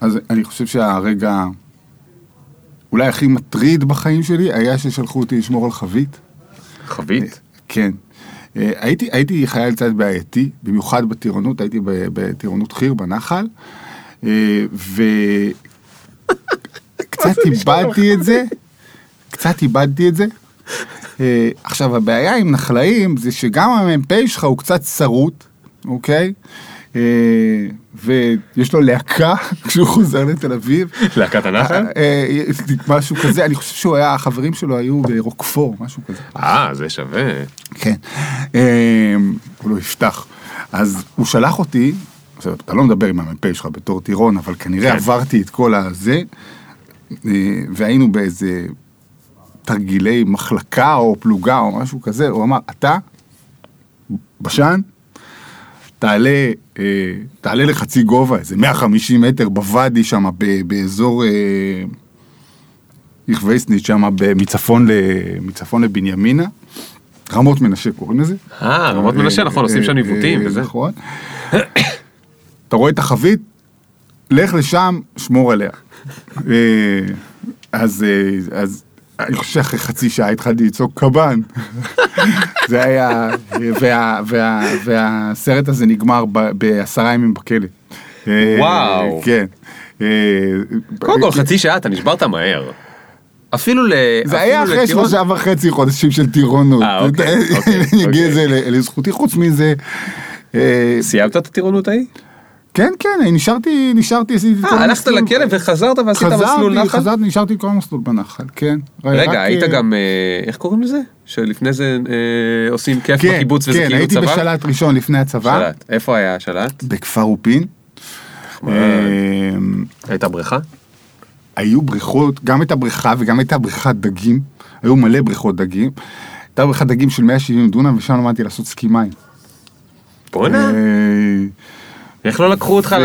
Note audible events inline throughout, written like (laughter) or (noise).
אז אני חושב שהרגע אולי הכי מטריד בחיים שלי היה ששלחו אותי לשמור על חבית. חבית? כן. אה, הייתי, הייתי חייל קצת בעייתי, במיוחד בטירונות, הייתי בטירונות חי"ר בנחל, אה, וקצת (laughs) איבדתי את זה, קצת איבדתי את זה. אה, עכשיו הבעיה עם נחלאים זה שגם המ"פ שלך הוא קצת שרוט, אוקיי? אה, ויש לו להקה (laughs) כשהוא חוזר לתל אביב. להקת הנחל? אה, אה, משהו כזה, אני חושב שהוא היה, החברים שלו היו ברוקפור, משהו כזה. אה, זה שווה. כן. אה, הוא לא יפתח. אז הוא שלח אותי, עכשיו, אתה לא מדבר עם המ"פ שלך בתור טירון, אבל כנראה כן. עברתי את כל הזה, אה, והיינו באיזה תרגילי מחלקה או פלוגה או משהו כזה, הוא אמר, אתה, בשן, תעלה, אה, תעלה לחצי גובה, איזה 150 מטר בוואדי שם, באזור אה, יכוויסניץ' שם, מצפון, מצפון לבנימינה. רמות מנשה קוראים לזה. אה, רמות מנשה, נכון, עושים שם אה, אה, וזה. נכון. אתה רואה את החבית, לך לשם, שמור עליה. אה, אז, אה, אז אני חושב שאחרי חצי שעה התחלתי לצעוק קב"ן. (laughs) זה היה, וה, וה, והסרט הזה נגמר בעשרה ימים בכלא. אה, וואו. כן. אה, קודם כל, חצי שעה, אתה נשברת מהר. אפילו ל... זה היה אחרי שלושה וחצי חודשים של טירונות. אה, אוקיי, (laughs) אני אגיד. את זה לזכותי, חוץ מזה. סיימת את הטירונות ההיא? כן, כן, אני נשארתי, נשארתי, עשיתי את כל אה, הלכת המסלול. לכלא וחזרת ועשית מסלול נחל? חזרתי, נשארתי כל המסלול בנחל, כן. רק, רגע, היית אה, גם, אה, איך קוראים לזה? שלפני זה אה, עושים כיף כן, בקיבוץ וזה כן, כאילו הייתי צבא? בשלט ראשון לפני הצבא, שלט. איפה היה השלט? בכפר אופין. הייתה בריכה? היו בריכות, גם הייתה בריכה וגם הייתה בריכת דגים, היו מלא בריכות דגים. הייתה בריכת דגים של 170 דונם ושם למדתי לעשות סקי מים. בואנה, איך לא לקחו אותך ל...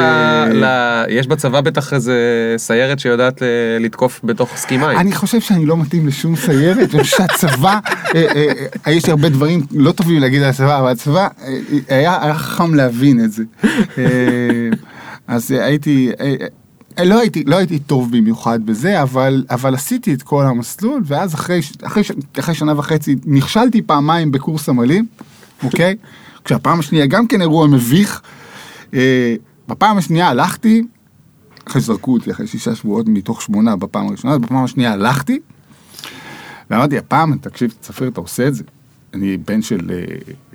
ל- יש בצבא בטח איזה סיירת שיודעת לתקוף בתוך סקי מים. אני חושב שאני לא מתאים לשום סיירת, ואני חושב שהצבא, אה, אה, אה, יש הרבה דברים לא טובים להגיד על הצבא, אבל הצבא היה חכם להבין את זה. אז הייתי, לא הייתי, לא הייתי טוב במיוחד בזה, אבל, אבל עשיתי את כל המסלול, ואז אחרי, אחרי, ש- אחרי שנה וחצי נכשלתי פעמיים בקורס עמלים, אוקיי? כשהפעם השנייה גם כן אירוע מביך. אה, בפעם השנייה הלכתי, אחרי שזרקו אותי אחרי שישה שבועות מתוך שמונה בפעם הראשונה, אז בפעם השנייה הלכתי, ואמרתי, הפעם, תקשיב, צפיר, אתה עושה את זה. אני בן של אה,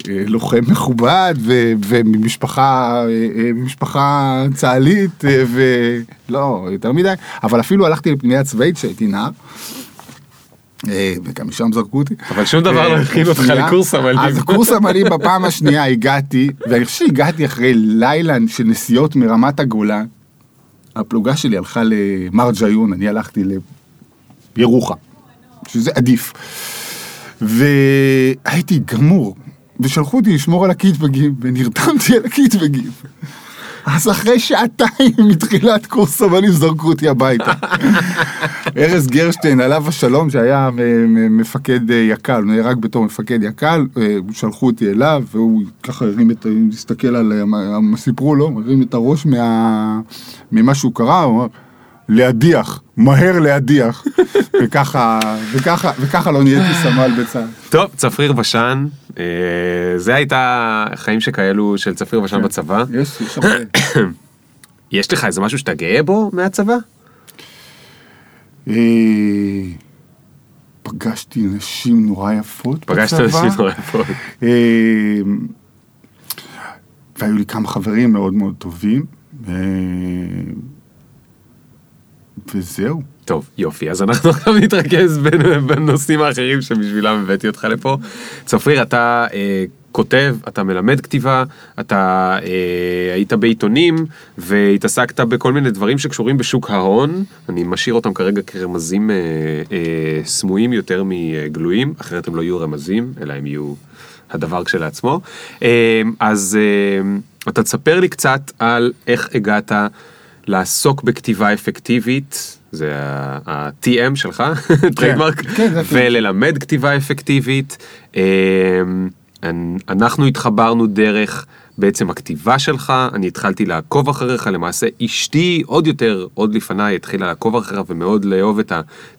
אה, לוחם מכובד ו- וממשפחה אה, אה, צה"לית אה, ולא יותר מדי, אבל אפילו הלכתי לפנימייה צבאית כשהייתי נער. אה, וגם משם זרקו אותי. אבל שום דבר לא אה, הכין אותך. לקורס עמלים. אז קורס עמלים בפעם השנייה הגעתי, ואני חושב שהגעתי אחרי לילה של נסיעות מרמת הגולן. הפלוגה שלי הלכה למרג'יון, אני הלכתי לירוחם, שזה עדיף. והייתי גמור, ושלחו אותי לשמור על הקיטבגים, ונרתמתי על הקיטבגים. אז אחרי שעתיים מתחילת קורס עמלים זרקו אותי הביתה. ארז גרשטיין, עליו השלום, שהיה מפקד אה, יק"ל, הוא נהרג בתור מפקד יק"ל, אה, שלחו אותי אליו, והוא ככה הרים את, ה- הסתכל על, אה, סיפרו לו, הרים את הראש מה, ממה שהוא קרא, הוא אמר, להדיח, מהר להדיח. (laughs) וככה, וככה, וככה לא נהייתי סמל בצה"ל. טוב, צפריר בשן, אה, זה הייתה חיים שכאלו של צפריר בשן בצבא. יש, יש הרבה. (coughs) יש לך איזה משהו שאתה גאה בו מהצבא? אה, פגשתי נשים נורא יפות פגשת בצבא. אנשים נורא יפות. אה, והיו לי כמה חברים מאוד מאוד טובים. אה, וזהו. טוב, יופי, אז אנחנו (laughs) עכשיו נתרכז בנושאים האחרים שבשבילם הבאתי אותך לפה. צפריר, אתה כותב, אתה מלמד כתיבה, אתה אה, היית בעיתונים והתעסקת בכל מיני דברים שקשורים בשוק ההון. אני משאיר אותם כרגע כרמזים אה, אה, סמויים יותר מגלויים, אחרת הם לא יהיו רמזים, אלא הם יהיו הדבר כשלעצמו. אה, אז אה, אתה תספר לי קצת על איך הגעת לעסוק בכתיבה אפקטיבית, זה ה-TM שלך, (laughs) trademark, כן, זה ה-TM. וללמד כתיבה אפקטיבית. אנ- אנחנו התחברנו דרך בעצם הכתיבה שלך, אני התחלתי לעקוב אחריך, למעשה אשתי עוד יותר, עוד לפניי, התחילה לעקוב אחריך ומאוד לאהוב את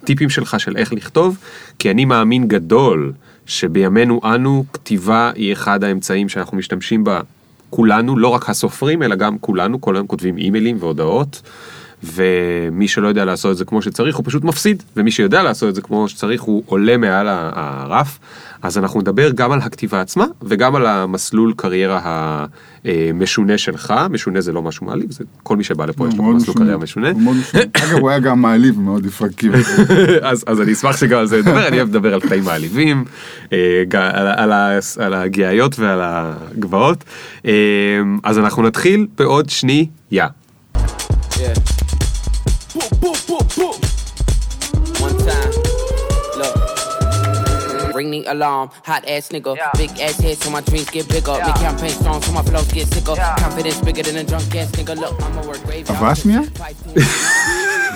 הטיפים שלך של איך לכתוב, כי אני מאמין גדול שבימינו אנו, כתיבה היא אחד האמצעים שאנחנו משתמשים בה כולנו, לא רק הסופרים, אלא גם כולנו, כל היום כותבים אימיילים והודעות. ומי שלא יודע לעשות את זה כמו שצריך הוא פשוט מפסיד, ומי שיודע לעשות את זה כמו שצריך הוא עולה מעל הרף. אז אנחנו נדבר גם על הכתיבה עצמה וגם על המסלול קריירה המשונה שלך, משונה זה לא משהו מעליב, זה כל מי שבא לפה יש לו מסלול קריירה משונה. (laughs) אגב הוא היה גם מעליב מאוד יפרקים. (laughs) אז אני אשמח שגם על זה נדבר, אני אוהב לדבר על קטעים מעליבים, אה, על הגיאיות ועל הגבעות. אה, אז אנחנו נתחיל בעוד שנייה. Ring the alarm. Hot ass nigga, yeah. big ass head, so my dreams get bigger. Yeah. Make campaign strong, so my flows get sicker. Yeah. Confidence bigger than a drunk ass nigga. Look, I'ma work grave. עברה שנייה?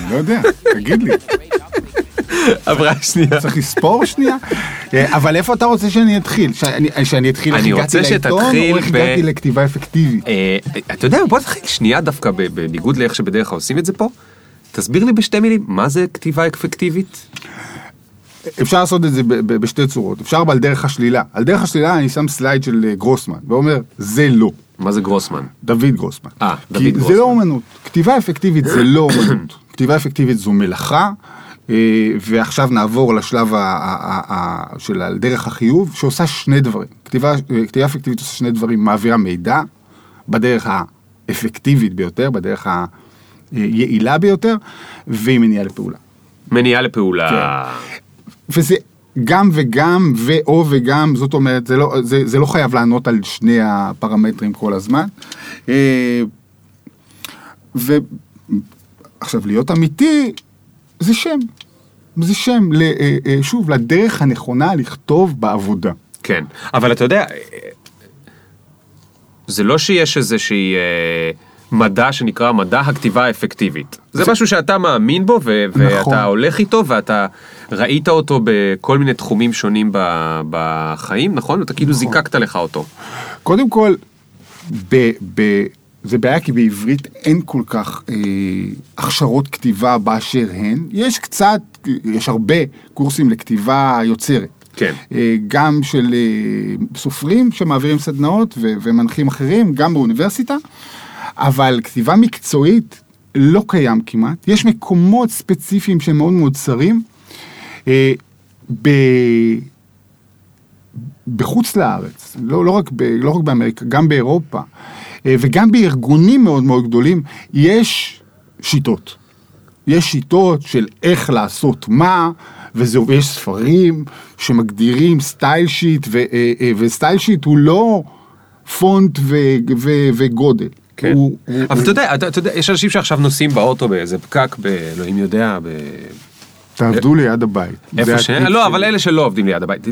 לא יודע, תגיד לי. עברה שנייה. צריך לספור שנייה? אבל איפה אתה רוצה שאני אתחיל? שאני אתחיל איך הגעתי לעיתון או איך הגעתי לכתיבה אפקטיבית? אתה יודע, בוא נתחיל שנייה דווקא בניגוד לאיך שבדרך כלל עושים את זה פה. תסביר לי בשתי מילים, מה זה כתיבה אפקטיבית? אפשר לעשות את זה בשתי צורות, אפשר אבל דרך השלילה. על דרך השלילה אני שם slide של אה, גרוסמן, ואומר, זה לא. מה זה גרוסמן? דוד גרוסמן. אה, דוד גרוסמן. זה לא אומנות. כתיבה אפקטיבית זה לא אומנות. (coughs) כתיבה אפקטיבית זו מלאכה, אה, ועכשיו נעבור לשלב של על דרך החיוב, שעושה שני דברים. כתיבה, אה, כתיבה אפקטיבית עושה שני דברים, מעבירה מידע בדרך האפקטיבית ביותר, בדרך היעילה ביותר, והיא מניעה לפעולה. מניעה לפעולה. כן. וזה גם וגם ואו וגם, זאת אומרת, זה לא, זה, זה לא חייב לענות על שני הפרמטרים כל הזמן. אה, ועכשיו, להיות אמיתי, זה שם. זה שם, אה, אה, שוב, לדרך הנכונה לכתוב בעבודה. כן, אבל אתה יודע, זה לא שיש איזושהי... מדע שנקרא מדע הכתיבה האפקטיבית. זה, זה משהו שאתה מאמין בו ו- נכון. ואתה הולך איתו ואתה ראית אותו בכל מיני תחומים שונים בחיים, נכון? אתה כאילו נכון. זיקקת לך אותו. קודם כל, ב- ב- זה בעיה כי בעברית אין כל כך אה, הכשרות כתיבה באשר הן. יש קצת, יש הרבה קורסים לכתיבה יוצרת. כן. אה, גם של אה, סופרים שמעבירים סדנאות ומנחים אחרים, גם באוניברסיטה. אבל כתיבה מקצועית לא קיים כמעט. יש מקומות ספציפיים שהם מאוד מאוד צרים. אה, ב... בחוץ לארץ, לא, לא, רק ב, לא רק באמריקה, גם באירופה, אה, וגם בארגונים מאוד מאוד גדולים, יש שיטות. יש שיטות של איך לעשות מה, וזה, ויש ספרים שמגדירים style sheet, ו style sheet הוא לא פונט ו, ו, וגודל. כן. הוא, אבל אתה יודע, אתה יודע, יש אנשים שעכשיו נוסעים באוטו באיזה פקק, באלוהים יודע, ב... תעבדו ליד הבית. איפה ש... לא, אבל אלה שלא עובדים ליד הבית,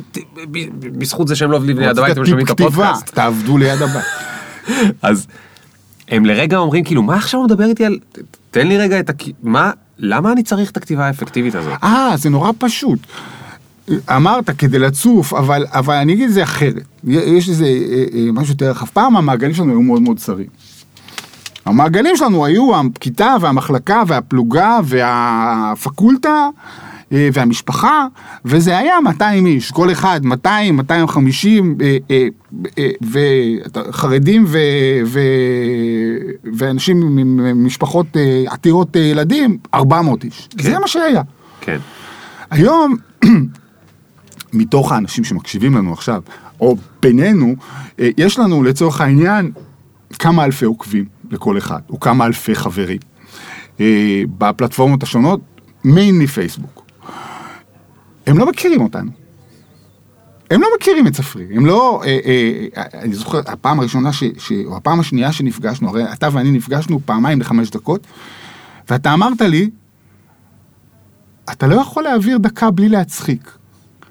בזכות זה שהם לא עובדים ליד הבית, הם שומעים את הפודקאסט. תעבדו ליד הבית. (laughs) אז הם לרגע אומרים, כאילו, מה עכשיו הוא מדבר איתי על... תן לי רגע את ה... מה... למה אני צריך את הכתיבה האפקטיבית הזאת? אה, זה נורא פשוט. אמרת כדי לצוף, אבל, אבל אני אגיד את זה אחרת. יש איזה אה, אה, משהו יותר רחב. פעם המעגלים שלנו היו מאוד מאוד צרים. המעגלים שלנו היו הכיתה והמחלקה והפלוגה והפקולטה אה, והמשפחה, וזה היה 200 איש, כל אחד 200, 250, וחרדים ו, ו, ואנשים ממשפחות אה, עתירות אה, ילדים, 400 איש. כן. זה מה שהיה. כן. היום, (clears throat) מתוך האנשים שמקשיבים לנו עכשיו, או בינינו, יש לנו לצורך העניין כמה אלפי עוקבים לכל אחד, או כמה אלפי חברים. אה, בפלטפורמות השונות, מייני פייסבוק. הם לא מכירים אותנו. הם לא מכירים את ספרי, הם לא, אה, אה, אני זוכר, הפעם הראשונה, ש, ש, או הפעם השנייה שנפגשנו, הרי אתה ואני נפגשנו פעמיים לחמש דקות, ואתה אמרת לי, אתה לא יכול להעביר דקה בלי להצחיק.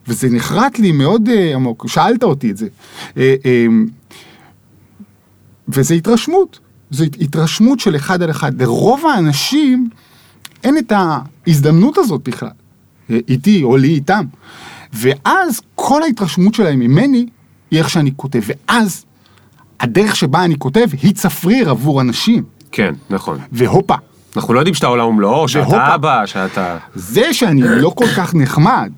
וזה נחרט לי מאוד אה, עמוק, שאלת אותי את זה. אה, אה, וזה התרשמות, זו התרשמות של אחד על אחד. לרוב האנשים אין את ההזדמנות הזאת בכלל, איתי או לי איתם. ואז כל ההתרשמות שלהם ממני היא איך שאני כותב, ואז הדרך שבה אני כותב היא צפריר עבור אנשים, כן, נכון. והופה, אנחנו לא יודעים שאתה עולם ומלואו, שאתה. אבא, שאתה... זה שאני לא כל כך נחמד,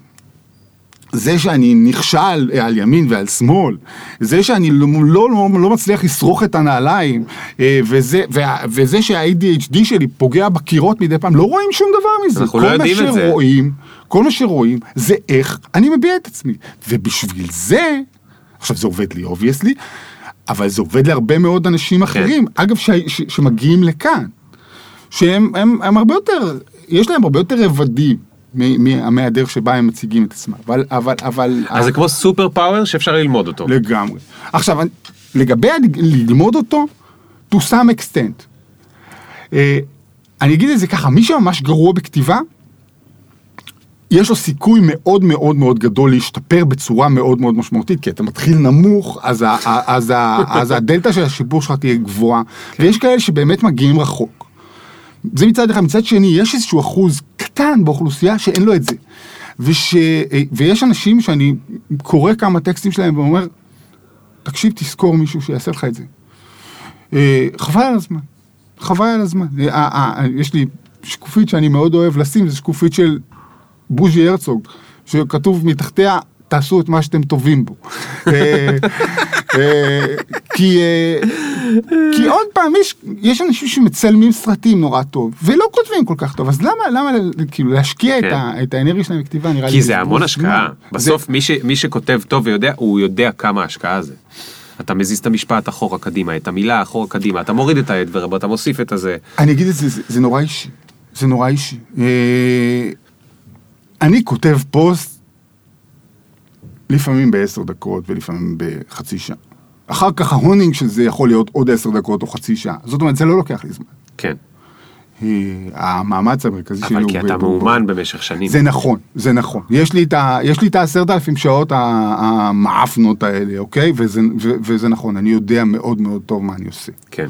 זה שאני נכשל על ימין ועל שמאל, זה שאני לא, לא, לא, לא מצליח לשרוך את הנעליים, אה, וזה, וזה שה-ADHD שלי פוגע בקירות מדי פעם, לא רואים שום דבר מזה. אנחנו לא יודעים כל את מה זה. שרואים, כל מה שרואים זה איך אני מביע את עצמי. ובשביל זה, עכשיו זה עובד לי obviously, אבל זה עובד להרבה מאוד אנשים אחרים, אגב, ש, ש, שמגיעים לכאן. שהם הם, הם הרבה יותר, יש להם הרבה יותר רבדים מהדרך שבה הם מציגים את עצמם, אבל, אבל, אבל, אז זה כמו superpower שאפשר ללמוד אותו. לגמרי. עכשיו, לגבי ללמוד אותו, to some extent. אה, אני אגיד את זה ככה, מי שממש גרוע בכתיבה, יש לו סיכוי מאוד מאוד מאוד גדול להשתפר בצורה מאוד מאוד משמעותית, כי אתה מתחיל נמוך, אז, ה, אז, ה, (laughs) אז הדלתא של השיפור שלך תהיה גבוהה, ויש כאלה שבאמת מגיעים רחוק. זה מצד אחד, מצד שני, יש איזשהו אחוז קטן באוכלוסייה שאין לו את זה. וש, אה, ויש אנשים שאני קורא כמה טקסטים שלהם ואומר, תקשיב, תזכור מישהו שיעשה לך את זה. אה, חבל על הזמן, חבל על הזמן. אה, יש לי שקופית שאני מאוד אוהב לשים, זו שקופית של בוז'י הרצוג, שכתוב מתחתיה, תעשו את מה שאתם טובים בו. (laughs) כי, אה, כי עוד פעם, יש, יש אנשים שמצלמים סרטים נורא טוב, ולא כותבים כל כך טוב, אז למה, למה כאילו להשקיע את, כן. ה, את האנרגיה שלהם בכתיבה, נראה לי... כי זה המון השקעה. בסוף מי ש- מי שכותב טוב ויודע, הוא יודע כמה השקעה זה. אתה מזיז את המשפט אחורה קדימה, את המילה אחורה קדימה, אתה מוריד את ה adverb, אתה מוסיף את הזה. אני אגיד את זה, זה, זה נורא אישי. זה נורא אישי. אה, אני כותב פוסט לפעמים בעשר דקות ולפעמים בחצי שעה. אחר כך ה honing של זה יכול להיות עוד עשר דקות או חצי שעה. זאת אומרת, זה לא לוקח לי זמן. כן. אה, המאמץ המרכזי שלי אבל הוא... כי ב- אתה מאומן במשך שנים. זה נכון, זה נכון. יש לי את ה- יש לי את העשרת אלפים שעות ה- המעפנות האלה, אוקיי? וזה, ו, וזה נכון, אני יודע מאוד מאוד טוב מה אני עושה. כן.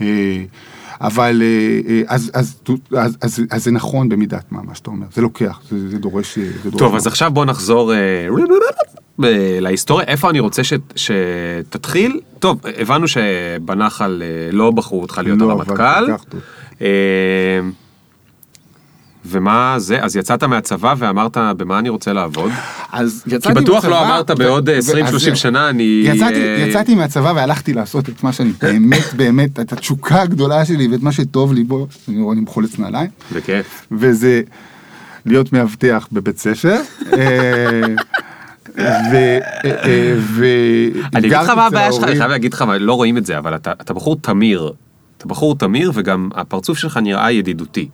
אה, אבל אה, אה, אז, אז, אז, אז, אז זה נכון במידת מה, מה שאתה אומר, זה לוקח, זה, זה דורש... אה, זה דורש טוב, אז מאוד. עכשיו בוא נחזור אה, להיסטוריה. איפה אני רוצה ש- שתתחיל? טוב, הבנו שבנחל אה, לא בחרו אותך להיות לא הרמטכ"ל. אה, ומה זה? אז יצאת מהצבא ואמרת במה אני רוצה לעבוד? אז כי יצאתי בטוח לא מהצבא, אמרת בעוד ו- 20-30 אז זהו. שנה אני... יצאתי, אה, יצאתי מהצבא והלכתי לעשות את מה שאני (laughs) באמת באמת, את התשוקה הגדולה שלי ואת מה שטוב לי בו, אני רואה אני מחולץ נעליים, בכיף. וזה להיות מאבטח בבית ספר. אה. אה. אני אגיד לך מה הבעיה שלך, אני. חייב להגיד לך, לא רואים את זה, אבל אתה בחור תמיר. אתה בחור תמיר וגם הפרצוף שלך נראה ידידותי.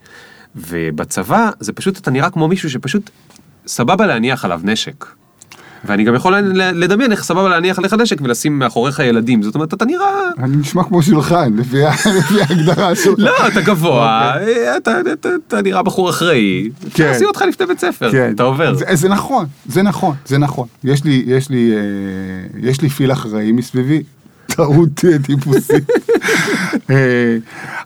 ובצבא זה פשוט, אתה נראה כמו מישהו שפשוט סבבה להניח עליו נשק. ואני גם יכול לדמיין איך סבבה להניח עליך נשק ולשים מאחוריך ילדים, זאת אומרת, אתה נראה... אני נשמע כמו שולחן, לפי (laughs) ההגדרה שלך. לא, אתה גבוה, אוקיי. אתה, אתה, נראה בחור אחראי, כן. תעשי אותך לפני בית ספר, כן. אתה עובר. זה, נכון, זה נכון, זה נכון. יש לי, אה, יש לי פיל אחראי מסביבי, טעות אה, טיפוסית. (laughs) אה,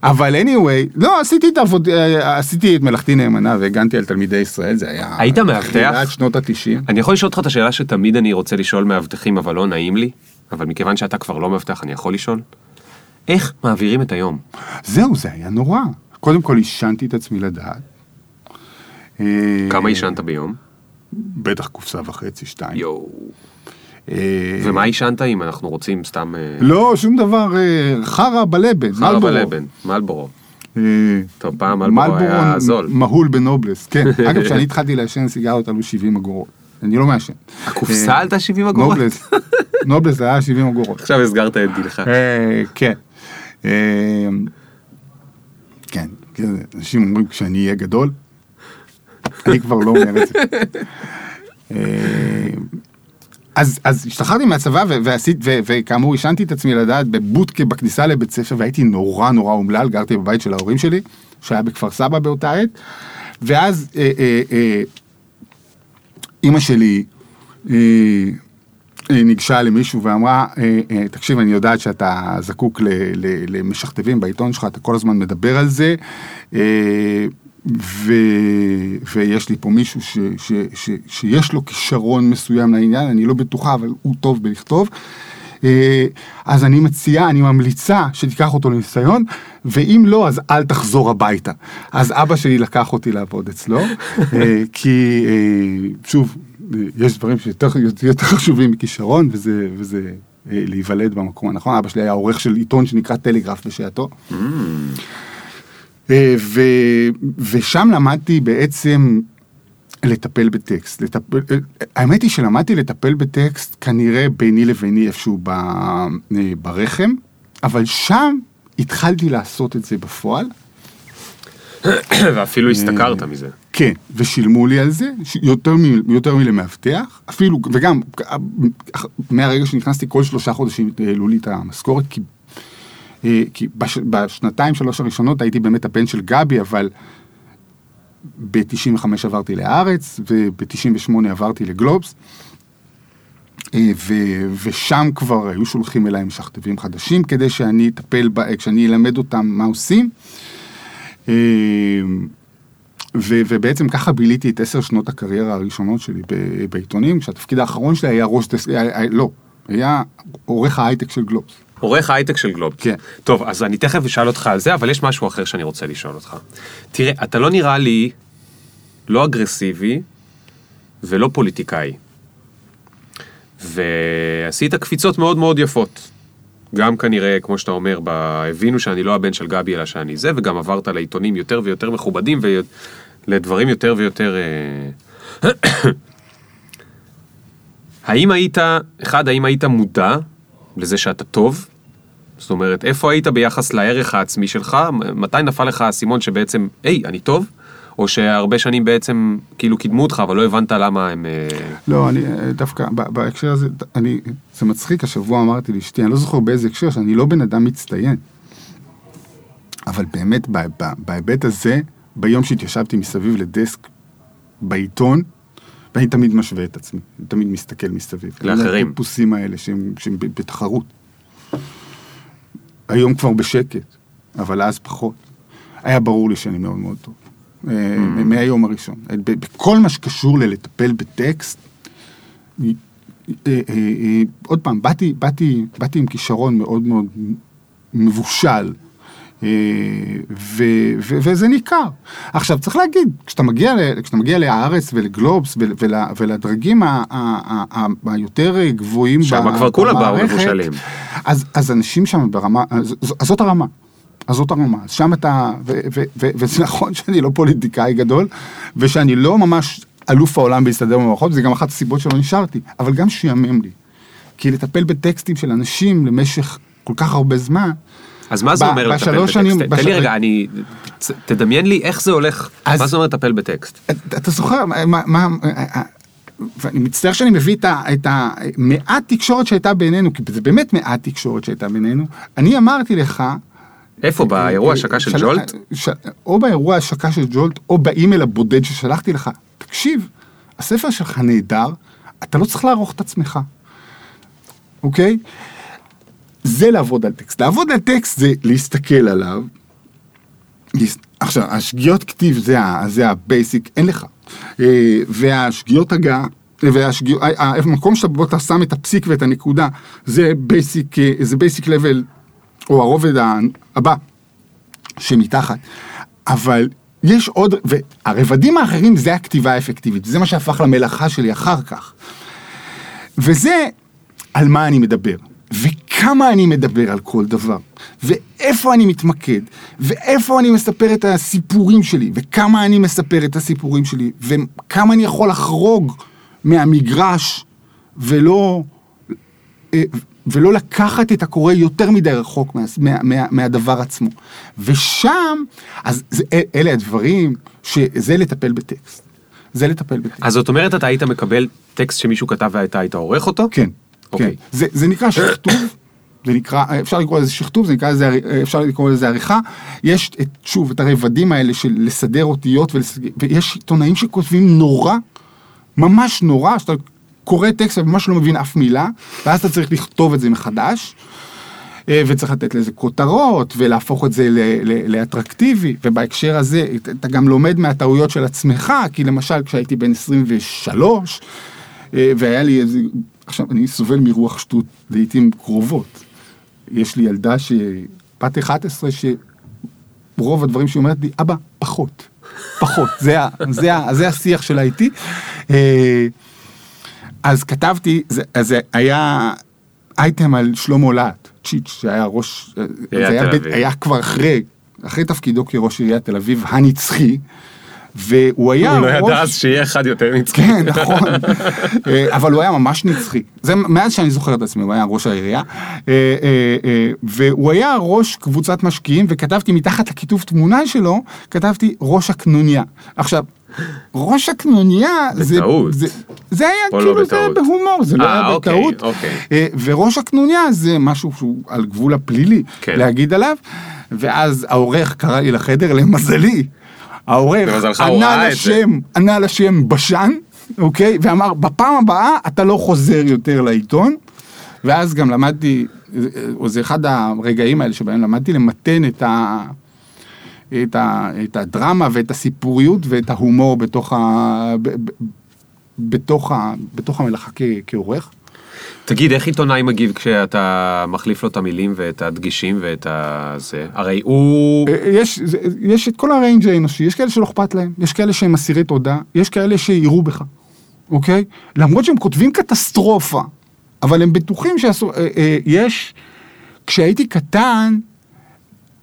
אבל anyway, לא, עשיתי את העבוד, אה, עשיתי את מלאכתי נאמנה והגנתי על תלמידי ישראל, זה היה... היית מאבטח? תחילת שנות התשעים. אני יכול לשאול אותך את השאלה שתמיד אני רוצה לשאול מאבטחים, אבל לא נעים לי, אבל מכיוון שאתה כבר לא מאבטח, אני יכול לשאול? איך מעבירים את היום? זהו, זה היה נורא. קודם כל עישנתי את עצמי לדעת. כמה עישנת ביום? בטח קופסה וחצי, שתיים. יואו. אה, ומה עישנת אם אנחנו רוצים סתם... אה, לא, שום דבר, אה, חרא בלבן, חרא מלבורו. בלבן, מלבורו. טוב, פעם מלבורו היה זול. מהול בנובלס, כן. (laughs) אגב, כשאני התחלתי לעשן סיגרות עלו 70 אגורות. אני לא מעשן. הקופסה עלתה 70 אגורות? נובלס, (laughs) נובלס היה 70 אגורות. עכשיו הסגרת את דילך. כן. כן, כן, אנשים אומרים כשאני אהיה גדול, אני כבר לא אומר את זה. (laughs) אז, אז השתחררתי מהצבא ועשית, וכאמור עישנתי את עצמי לדעת בבודקה בכניסה לבית ספר והייתי נורא נורא אומלל, גרתי בבית של ההורים שלי, שהיה בכפר סבא באותה עת, ואז אה, אה, אה, אימא שלי אה, אה, ניגשה למישהו ואמרה, תקשיב, אני יודעת שאתה זקוק למשכתבים בעיתון שלך, אתה כל הזמן מדבר על זה, אה, ו... ויש לי פה מישהו ש... ש... ש... שיש לו כישרון מסוים לעניין, אני לא בטוחה, אבל הוא טוב בלכתוב. אה, אז אני מציעה, אני ממליצה שתיקח אותו לניסיון, ואם לא, אז אל תחזור הביתה. אז אבא שלי לקח אותי לעבוד אצלו, אה, כי אה, שוב, יש דברים שיותר יותר חשובים מכישרון, וזה, וזה להיוולד במקום הנכון. אבא שלי היה עורך של עיתון שנקרא טלגרף בשעתו. אה, ו, ושם למדתי בעצם לטפל בטקסט. לטפל, אה, האמת היא שלמדתי לטפל בטקסט כנראה ביני לביני איפשהו ב, אה, ברחם, אבל שם התחלתי לעשות את זה בפועל. ואפילו השתכרת מזה. כן, ושילמו לי על זה, יותר, מ, יותר מלמאבטח, אפילו, וגם מהרגע שנכנסתי כל שלושה חודשים העלו לי את המשכורת, כי, כי בש, בשנתיים שלוש הראשונות הייתי באמת הבן של גבי, אבל ב-95 עברתי לארץ, וב-98 עברתי לגלובס, אה, ו, ושם כבר היו שולחים אליי משכתבים חדשים, כדי שאני אטפל, ב, כשאני אלמד אותם מה עושים. אה, ו- ובעצם ככה ביליתי את עשר שנות הקריירה הראשונות שלי בעיתונים, כשהתפקיד האחרון שלי היה ראש, דס- היה- היה- לא, היה עורך ההייטק של גלובס. עורך הייטק של גלובס. כן. טוב, אז אני תכף אשאל אותך על זה, אבל יש משהו אחר שאני רוצה לשאול אותך. תראה, אתה לא נראה לי לא אגרסיבי ולא פוליטיקאי. ועשית קפיצות מאוד מאוד יפות. גם כנראה, כמו שאתה אומר, ב... הבינו שאני לא הבן של גבי, אלא שאני זה, וגם עברת לעיתונים יותר ויותר מכובדים ולדברים יותר ויותר... אה, (coughs) האם היית, אחד, האם היית מודע לזה שאתה טוב? זאת אומרת, איפה היית ביחס לערך העצמי שלך? מתי נפל לך האסימון שבעצם, היי, אני טוב? או שהרבה שנים בעצם כאילו קידמו אותך, אבל לא הבנת למה הם... אה, לא, אני אה, דווקא, בהקשר הזה, אני, זה מצחיק, השבוע אמרתי לאשתי, אני לא זוכר באיזה הקשר, שאני לא בן אדם מצטיין. אבל באמת, בהיבט הזה, ביום שהתיישבתי מסביב לדסק בעיתון, ואני תמיד משווה את עצמי, אני תמיד מסתכל מסביב. לאחרים. הטיפוסים האלה שהם, שהם בתחרות. היום כבר בשקט, אבל אז פחות. היה ברור לי שאני מאוד מאוד טוב. אה, מהיום הראשון. בכל מה שקשור ללטפל בטקסט, אה, אה, עוד פעם, באתי, באתי, באתי עם כישרון מאוד מאוד מבושל, ו, ו, וזה ניכר. עכשיו, צריך להגיד, כשאתה מגיע, ל- כשאתה מגיע להארץ ולגלובס ול, ול, ולדרגים ה- ה- ה- היותר גבוהים שמה כבר כולם באו מבושלים. אז, אז אנשים שם ברמה, אז, אז זאת הרמה. אז זאת הרמה, אז שם אתה, ו, ו, ו, וזה נכון שאני לא פוליטיקאי גדול, ושאני לא ממש אלוף העולם בהסתדר במערכות, זה גם אחת הסיבות שלא נשארתי, אבל גם שיאמם לי. כי לטפל בטקסטים של אנשים למשך כל כך הרבה זמן, אז מה זה אומר לטפל בטקסט? תן לי רגע, אני... תדמיין לי איך זה הולך, מה זה אומר לטפל בטקסט? אתה זוכר, מה, ואני מצטער שאני מביא את המעט תקשורת שהייתה בינינו, כי זה באמת מעט תקשורת שהייתה בינינו, אני אמרתי לך, איפה, באירוע השקה של ג'ולט? או באירוע השקה של ג'ולט, או באימייל הבודד ששלחתי לך. תקשיב, הספר שלך נהדר, אתה לא צריך לערוך את עצמך, אוקיי? זה לעבוד על טקסט. לעבוד על טקסט זה להסתכל עליו. עכשיו, השגיאות כתיב זה, זה ה basic, אין לך. אה, והשגיאות הגהה, והשגיאות, המקום שבו אתה שם את הפסיק ואת הנקודה, זה basic, אה, זה basic level, או הרובד הבא שמתחת. אבל יש עוד, והרבדים האחרים זה הכתיבה האפקטיבית, זה מה שהפך למלאכה שלי אחר כך. וזה על מה אני מדבר, וכמה אני מדבר על כל דבר, ואיפה אני מתמקד, ואיפה אני מספר את הסיפורים שלי, וכמה אני מספר את הסיפורים שלי, וכמה אני יכול לחרוג מהמגרש, ולא, אה, ולא לקחת את הקורא יותר מדי רחוק מה, מה, מה, מהדבר עצמו. ושם, אז זה, אלה הדברים, שזה לטפל בטקסט. זה לטפל בטקסט. אז זאת אומרת, אתה היית מקבל טקסט שמישהו כתב ואתה היית עורך אותו? כן. כן. זה, זה נקרא שכתוב, זה נקרא, אפשר לקרוא לזה שכתוב, זה נקרא לזה, אפשר לקרוא לזה עריכה. יש את, שוב את הרבדים האלה של לסדר אותיות, ולסדר, ויש עיתונאים שכותבים נורא, ממש נורא, שאתה קורא טקסט וממש לא מבין אף מילה, ואז אתה צריך לכתוב את זה מחדש. אה, וצריך לתת לזה כותרות ולהפוך את זה ל- ל- לאטרקטיבי ובהקשר הזה אתה גם לומד מהטעויות של עצמך כי למשל כשהייתי בן 23 אה, והיה לי איזה עכשיו, אני סובל מרוח שטות לעיתים קרובות. יש לי ילדה ש... בת 11 שרוב הדברים שהיא אומרת לי, אבא, פחות. פחות, זה, ה, זה, ה, זה השיח שלה איתי. אה, אז כתבתי, זה, זה היה אייטם על שלמה להט, צ'יץ', שהיה ראש, זה היה, בית, היה כבר אחרי, אחרי תפקידו כראש עיריית תל אביב הנצחי. והוא היה הוא לא ידע אז שיהיה אחד יותר נצחי. כן, נכון. אה, אבל הוא היה ממש נצחי. זה מאז שאני זוכר את עצמי, הוא היה ראש העירייה. אה, אה, והוא היה ראש קבוצת משקיעים, וכתבתי מתחת לכיתוב תמונה שלו, כתבתי ראש הקנוניה. עכשיו, ראש הקנוניה, זה. זה, זה היה לא כאילו, לא זה היה בהומור, זה לא 아, היה אוקיי, בטעות. אוקיי. וראש הקנוניה זה משהו שהוא על גבול הפלילי, כן. להגיד עליו. ואז העורך קרא לי לחדר, למזלי. העורך ענה. לשם, ענה לשם בשן, אוקיי? ואמר, בפעם הבאה אתה לא חוזר יותר לעיתון. ואז גם למדתי, או זה אחד הרגעים האלה שבהם למדתי למתן את, ה, את, ה, את הדרמה ואת הסיפוריות ואת ההומור בתוך, ה, ב, ב, בתוך, ה, בתוך המלאכה כ, כעורך. תגיד, איך עיתונאי מגיב כשאתה מחליף לו את המילים ואת הדגישים ואת הזה? הרי הוא... יש, זה- יש את כל הריינג' האנושי, יש כאלה שלא אכפת להם, יש כאלה שהם אסירי תודה, יש כאלה שיראו בך, אוקיי? למרות שהם כותבים קטסטרופה, אבל הם בטוחים שאסור... אה, אה, יש... כשהייתי קטן,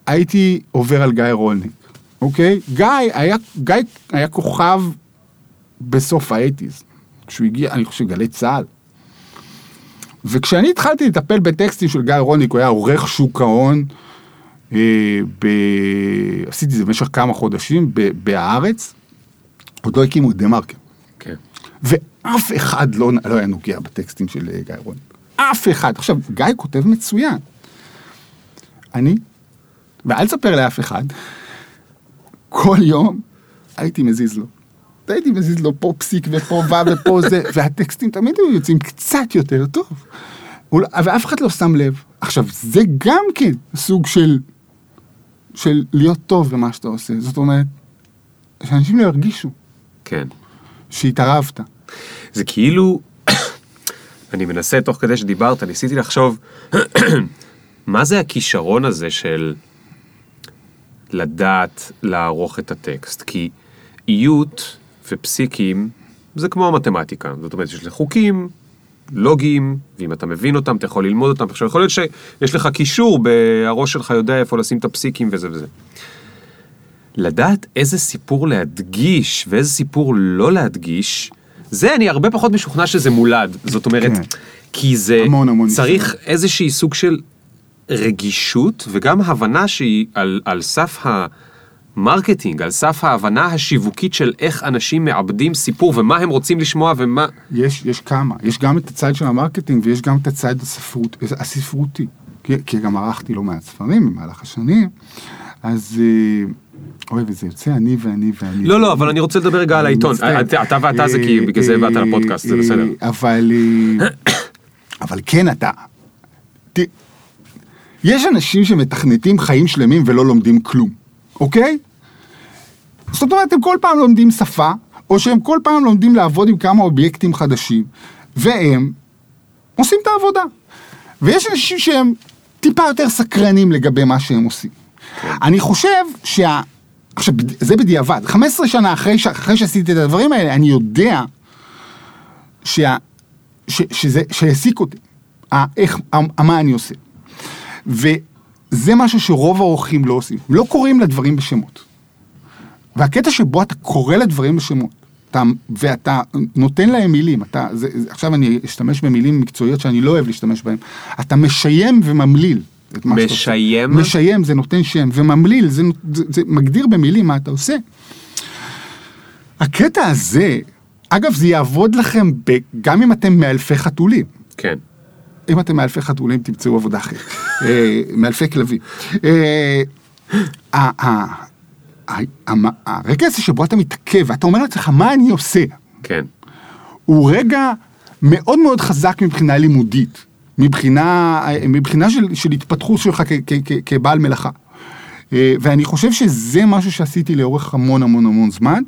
הייתי עובר על גיא רולניק, אוקיי? גיא היה, גיא היה כוכב בסוף האייטיז, כשהוא הגיע, אני חושב, גלי צה"ל. וכשאני התחלתי לטפל בטקסטים של גיא רולניק, הוא היה עורך שוק ההון, אה, ב... עשיתי את זה במשך כמה חודשים ב... בהארץ, עוד לא הקימו את דה מרקר. כן. ואף אחד לא, לא היה נוגע בטקסטים של אה, גיא רולניק. אף אחד. עכשיו, גיא כותב מצוין. אני, ואל תספר לאף אחד, כל יום הייתי מזיז לו. הייתי מזיז לו פה פסיק ופה ו' ופה זה, (laughs) והטקסטים תמיד היו יוצאים קצת יותר טוב. ואף אחד לא שם לב. עכשיו, זה גם כן סוג של, של להיות טוב במה שאתה עושה. זאת אומרת, שאנשים לא ירגישו כן. שהתערבת. זה כאילו, (coughs) אני מנסה תוך כדי שדיברת, ניסיתי לחשוב, (coughs) מה זה הכישרון הזה של לדעת לערוך את הטקסט? כי איות ופסיקים זה כמו מתמטיקה, זאת אומרת, יש לך חוקים לוגיים, ואם אתה מבין אותם, אתה יכול ללמוד אותם. עכשיו, יכול להיות שיש לך קישור, הראש שלך יודע איפה לשים את הפסיקים וזה וזה. לדעת איזה סיפור להדגיש ואיזה סיפור לא להדגיש, זה אני הרבה פחות משוכנע שזה מולד. זאת אומרת, כן. כי זה המון, המון צריך ניסיון. איזושהי סוג של רגישות וגם הבנה שהיא על, על סף ה marketing, על סף ההבנה השיווקית של איך אנשים מעבדים סיפור ומה הם רוצים לשמוע ומה... יש, יש כמה, יש גם את הצד של ה marketing ויש גם את הצד הספרות, הספרותי, כי, כי גם ערכתי לא מעט ספרים במהלך השנים, אז אה, אוי, וזה יוצא אני ואני ואני. לא, לא, אבל אני רוצה לדבר רגע על העיתון. אתה אתה ואתה זה כי אה, בגלל זה באת אה, לפודקאסט, זה בסדר. אבל, אבל כן אתה, יש אנשים שמתכנתים חיים שלמים ולא לומדים כלום, אוקיי? זאת אומרת, הם כל פעם לומדים שפה, או שהם כל פעם לומדים לעבוד עם כמה אובייקטים חדשים, והם עושים את העבודה. ויש אנשים שהם טיפה יותר סקרנים לגבי מה שהם עושים. אני חושב שה... עכשיו, זה בדיעבד. 15 שנה אחרי, ש... אחרי שעשיתי את הדברים האלה, אני יודע שה... ש... שזה... שהעסיק אותי. ה... איך... ה... מה אני עושה. וזה משהו שרוב האורחים לא עושים. לא קוראים לדברים בשמות. והקטע שבו אתה קורא לדברים בשמות, אתה, ואתה נותן להם מילים, אתה, זה, זה, עכשיו אני אשתמש במילים מקצועיות שאני לא אוהב להשתמש בהן, אתה משיים וממליל. את מה. משיים? משיים, זה נותן שם, וממליל, זה, זה, זה מגדיר במילים מה אתה עושה. הקטע הזה, אגב, זה יעבוד לכם ב, גם אם אתם מאלפי חתולים. כן. אם אתם מאלפי חתולים, תמצאו עבודה אחרת. אה, מאלפי כלבים. הרגע הזה שבו אתה מתעכב, ואתה אומר לעצמך, מה אני עושה? כן. הוא רגע מאוד מאוד חזק מבחינה לימודית, מבחינה, מבחינה של, של התפתחות שלך כ, כ, כ, כבעל מלאכה. אה, ואני חושב שזה משהו שעשיתי לאורך המון המון המון זמן.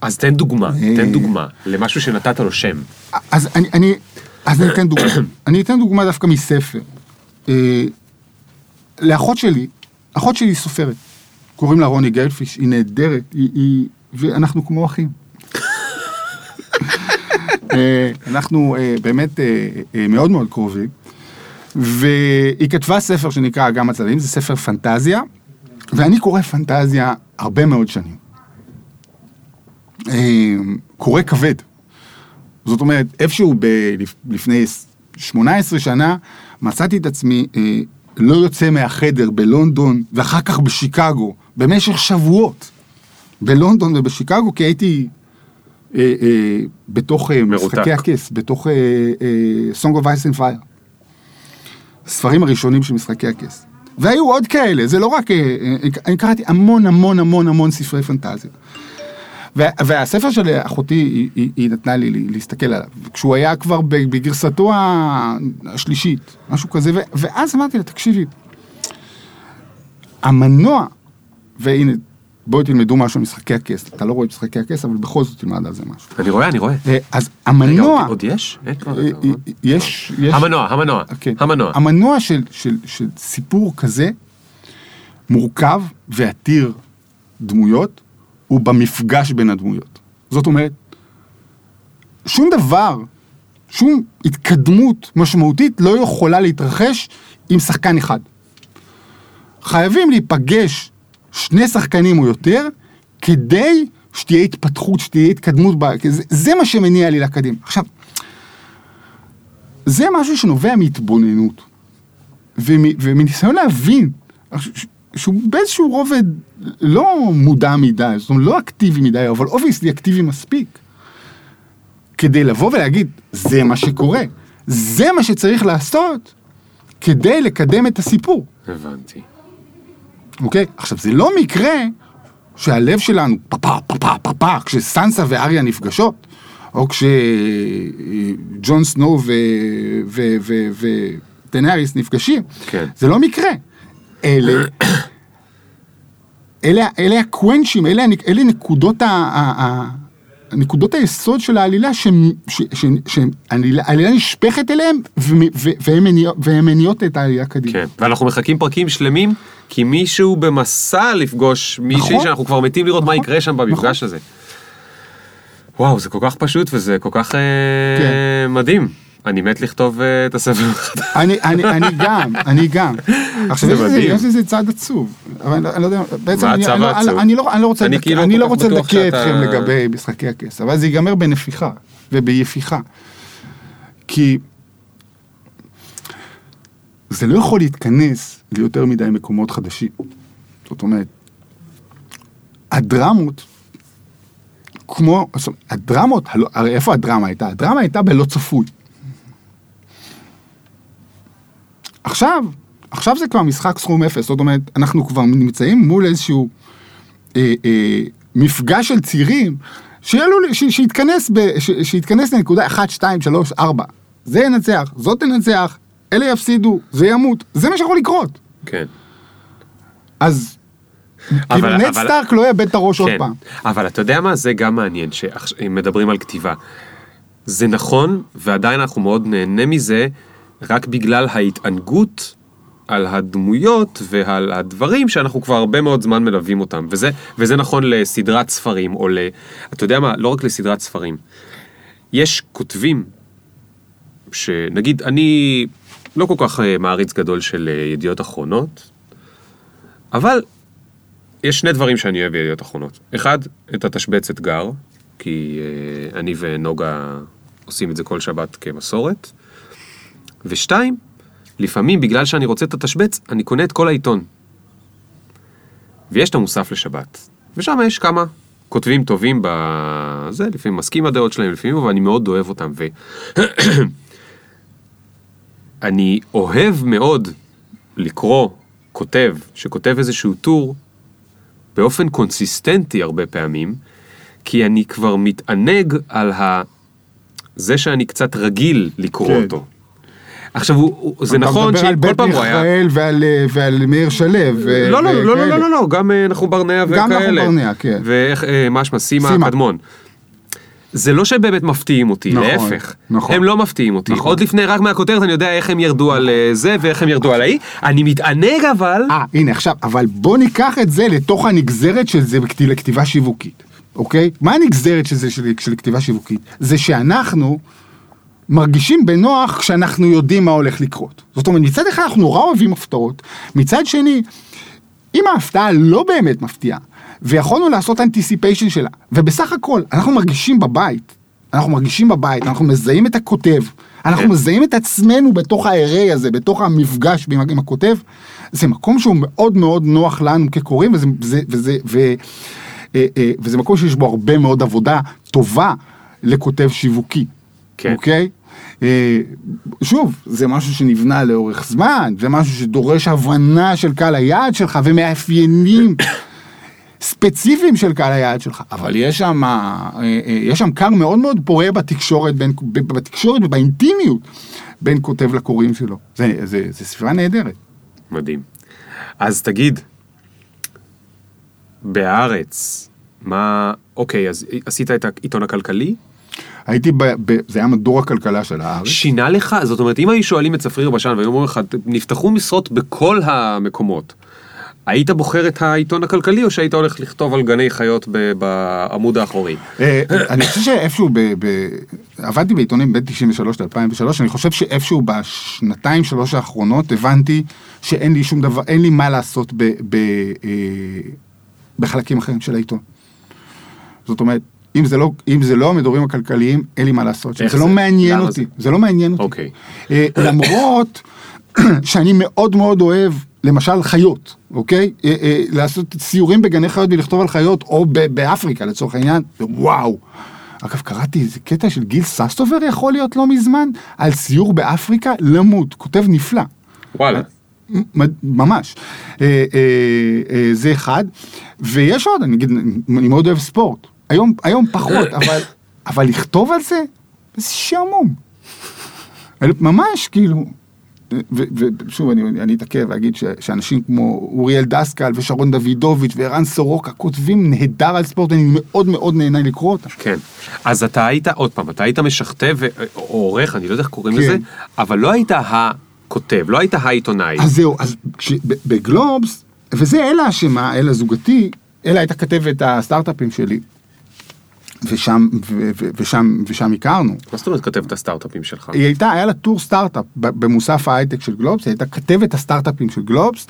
אז תן דוגמה, אה. תן דוגמה למשהו שנתת לו שם. אז אני, אני אז אני אתן דוגמה. אני אתן דוגמה דווקא מספר. אה, לאחות שלי, אחות שלי סופרת. קוראים לה רוני גלפיש, היא נהדרת, היא, היא, ואנחנו כמו אחים. אה, אנחנו אה, באמת אה, מאוד מאוד קרובים. והיא כתבה ספר שנקרא אגם הצללים, זה ספר פנטזיה, ואני קורא פנטזיה הרבה מאוד שנים. קורא כבד. זאת אומרת, איפשהו ב- לפ- לפני 18 שנה, מצאתי את עצמי אה, לא יוצא מהחדר בלונדון, ואחר כך בשיקגו, במשך שבועות. בלונדון ובשיקגו, כי הייתי אה, אה, בתוך אה, מרותק. משחקי הכס, בתוך אה, אה, Song of Ice and Fire. הספרים הראשונים של משחקי הכס. והיו עוד כאלה, זה לא רק... אה, אה, אני קראתי המון המון המון המון ספרי פנטזיה. וה- והספר של אחותי, היא, היא, היא נתנה לי להסתכל עליו, כשהוא היה כבר בגרסתו השלישית, משהו כזה, ואז אמרתי לה, תקשיבי, המנוע, והנה, בואי תלמדו משהו משחקי הכס, אתה לא רואה את משחקי הכס, אבל בכל זאת תלמד על זה משהו. אני רואה, אני רואה. אה, אז רגע, המנוע, עוד- עוד יש? אה, אה, יש, יש, המנוע, המנוע, כן. המנוע. המנוע של, של, של סיפור כזה מורכב ועתיר דמויות, הוא במפגש בין הדמויות. זאת אומרת, שום דבר, שום התקדמות משמעותית לא יכולה להתרחש עם שחקן אחד. חייבים להיפגש שני שחקנים או יותר, כדי שתהיה התפתחות, שתהיה התקדמות, ב... כי זה, זה מה שמניע לי לקדימה. עכשיו, זה משהו שנובע מהתבוננות, ומ, ומניסיון להבין, שהוא באיזשהו רובד לא מודע מדי, זאת אומרת לא אקטיבי מדי, אבל obviously אקטיבי מספיק, כדי לבוא ולהגיד, זה מה שקורה, זה מה שצריך לעשות, כדי לקדם את הסיפור. הבנתי. אוקיי? עכשיו, זה לא מקרה שהלב שלנו פפה, פפה, פפה, כשסנסה ואריה נפגשות, או כשג'ון סנואו וטנאריס נפגשים. כן. זה לא מקרה. אלה, אלה, אלה הקוונצ'ים, אלה, אלה נקודות, ה, ה, ה, נקודות היסוד של העלילה, שהעלילה נשפכת אליהם, והן מניע- והן מניעות את העלילה קדימה. כן, ואנחנו מחכים פרקים שלמים, כי מישהו במסע לפגוש מישהי נכון. שאנחנו כבר מתים לראות מה נכון. יקרה שם במפגש הזה. וואו, זה כל כך פשוט וזה כל כך אה, כן. מדהים. אני מת לכתוב אה, את הספר מחדש. אני, גם, אני גם. (laughs) עכשיו, יש לזה, צד עצוב. אבל אני, לא- יודע, בעצם אני, לא- לא, אני לא רוצה, לדכא- כאילו לא אתכם לגבי משחקי הכס, אבל זה ייגמר בנפיחה וביפיחה. כי זה לא יכול להתכנס ליותר מדי מקומות חדשים. זאת אומרת, הדרמות, כמו, הדרמות, הרי איפה הדרמה הייתה? הדרמה הייתה בלא צפוי. עכשיו, עכשיו זה כבר משחק סכום אפס, זאת אומרת, אנחנו כבר נמצאים מול איזשהו אה, אה, מפגש של צירים, שיעלו, ש, שיתכנס, ב, ש, שיתכנס לנקודה 1, 2, 3, 4. זה ינצח, זאת תנצח, אלה יפסידו, זה ימות, זה מה שיכול לקרות. כן. אז אבל- כאילו נט אבל- סטארק לא יאבד את הראש עוד כן, פעם. אבל אתה יודע מה? זה גם מעניין שאם מדברים על כתיבה. זה נכון, ועדיין אנחנו מאוד נהנה מזה, רק בגלל ההתענגות על הדמויות ועל הדברים שאנחנו כבר הרבה מאוד זמן מלווים אותם. וזה, וזה נכון לסדרת ספרים, או ל... אתה יודע מה? לא רק לסדרת ספרים. יש כותבים, שנגיד, אני לא כל כך אה, מעריץ גדול של אה, ידיעות אחרונות, אבל יש שני דברים שאני אוהב בידיעות אחרונות. אחד, את התשבצת גר, כי אה, אני ונוגה עושים את זה כל שבת כמסורת. ושתיים, לפעמים בגלל שאני רוצה את התשבץ, אני קונה את כל העיתון. ויש את המוסף לשבת, ושם יש כמה כותבים טובים בזה, לפעמים מסכים הדעות שלהם, לפעמים, אבל אני מאוד אוהב אותם. ו... (clears throat) אני אוהב מאוד לקרוא כותב שכותב איזשהו טור באופן קונסיסטנטי הרבה פעמים, כי אני כבר מתענג על ה... זה שאני קצת רגיל לקרוא כן. אותו. עכשיו, הוא, הוא, זה אתה נכון מדבר על שכל בית פעם הוא היה... מיכאל ועל, אה, ועל מאיר שלו. לא, לא, לא, לא, וכאלה. לא, לא, לא, גם אה, נחום ברנע וכאלה. גם נחום ברנע, כן. ואיך, אה, מה שמה, סימה. הקדמון. זה לא שהם באמת מפתיעים אותי, נכון, להפך. נכון. הם לא מפתיעים אותי. נכון. עוד לפני, רק מהכותרת, אני יודע איך הם ירדו על אה, זה ואיך הם ירדו על ההיא. אני מתענג אבל... אה, הנה עכשיו, אבל בוא ניקח את זה לתוך הנגזרת של זה לכתיבה שיווקית, אוקיי? מה הנגזרת של זה של, של כתיבה שיווקית? זה שאנחנו מרגישים בנוח כשאנחנו יודעים מה הולך לקרות. זאת אומרת, מצד אחד אנחנו נורא אוהבים הפתעות, מצד שני, אם ההפתעה לא באמת מפתיעה, ויכולנו לעשות אנטיסיפיישן שלה, ובסך הכל, אנחנו מרגישים בבית, אנחנו מרגישים בבית, אנחנו מזהים את הכותב, אנחנו. מזהים את עצמנו בתוך ה-array הזה, בתוך המפגש עם עם הכותב, זה מקום שהוא מאוד מאוד נוח לנו כקוראים, וזה, וזה, וזה, ו, אה, אה, וזה מקום שיש בו הרבה מאוד עבודה טובה לכותב שיווקי, כן. אוקיי? אה, שוב, זה משהו שנבנה לאורך זמן, זה משהו שדורש הבנה של קהל היעד שלך ומאפיינים (coughs) ספציפיים של קהל היעד שלך, אבל יש שם, אה, אה, יש שם כר מאוד מאוד פורה בתקשורת, בין, בתקשורת ובאינטימיות בין כותב לקוראים שלו. זה, זה, זה ספרה נהדרת. מדהים. אז תגיד, בהארץ, מה... אוקיי, אז עשית את העיתון הכלכלי? הייתי, ב, ב, זה היה מדור הכלכלה של הארץ. שינה לך? זאת אומרת, אם היו שואלים את צפריר בשן והיו אומרים לך, נפתחו משרות בכל המקומות, היית בוחר את העיתון הכלכלי או שהיית הולך לכתוב על גני חיות ב- בעמוד האחורי? אה, אני חושב שאיפשהו, ב, ב, עבדתי בעיתונים בין 93 ל-2003, אני חושב שאיפשהו בשנתיים שלוש האחרונות הבנתי שאין לי שום דבר, אין לי מה לעשות ב, ב, אה, בחלקים אחרים של העיתון. זאת אומרת, אם זה לא, אם זה לא המדורים הכלכליים, אין לי מה לעשות. איך זה לא זה? מעניין אותי, זה? זה לא מעניין אותי. אוקיי. אה, למרות (coughs) שאני מאוד מאוד אוהב, למשל חיות, אוקיי? אה, אה, לעשות סיורים בגני חיות ולכתוב על חיות, או ב- באפריקה לצורך העניין, וואו. אגב, קראתי איזה קטע של גיל ססטובר יכול להיות לא מזמן, על סיור באפריקה, למות, כותב נפלא. וואלה. ממש. אה, זה אחד. ויש עוד, אני אני מאוד אוהב ספורט. היום, היום פחות, (laughs) אבל, אבל לכתוב על זה, זה שעמום. ממש, כאילו. ושוב, אני, אני אתעכב ואגיד ש- שאנשים כמו אוריאל דסקל ושרון דוידוביץ' וערן סורוקה כותבים נהדר על ספורט, אני מאוד מאוד נהנה לקרוא אותם. כן. אז אתה היית, עוד פעם, אתה היית משכתב או עורך, אני לא יודע איך קוראים כן. לזה, אבל לא היית הכותב, לא היית העיתונאי. אז זהו, אז כש- ב- בגלובס, וזה אלה אשמה, אלה זוגתי, אלה הייתה כתבת הסטארט-אפים שלי. ושם, ו- ו- ושם, ושם הכרנו. מה זאת אומרת כתבת הסטארט-אפים שלך? היא הייתה, היה לה טור סטארט-אפ במוסף ההייטק של גלובס, היא הייתה כתבת הסטארט-אפים של גלובס,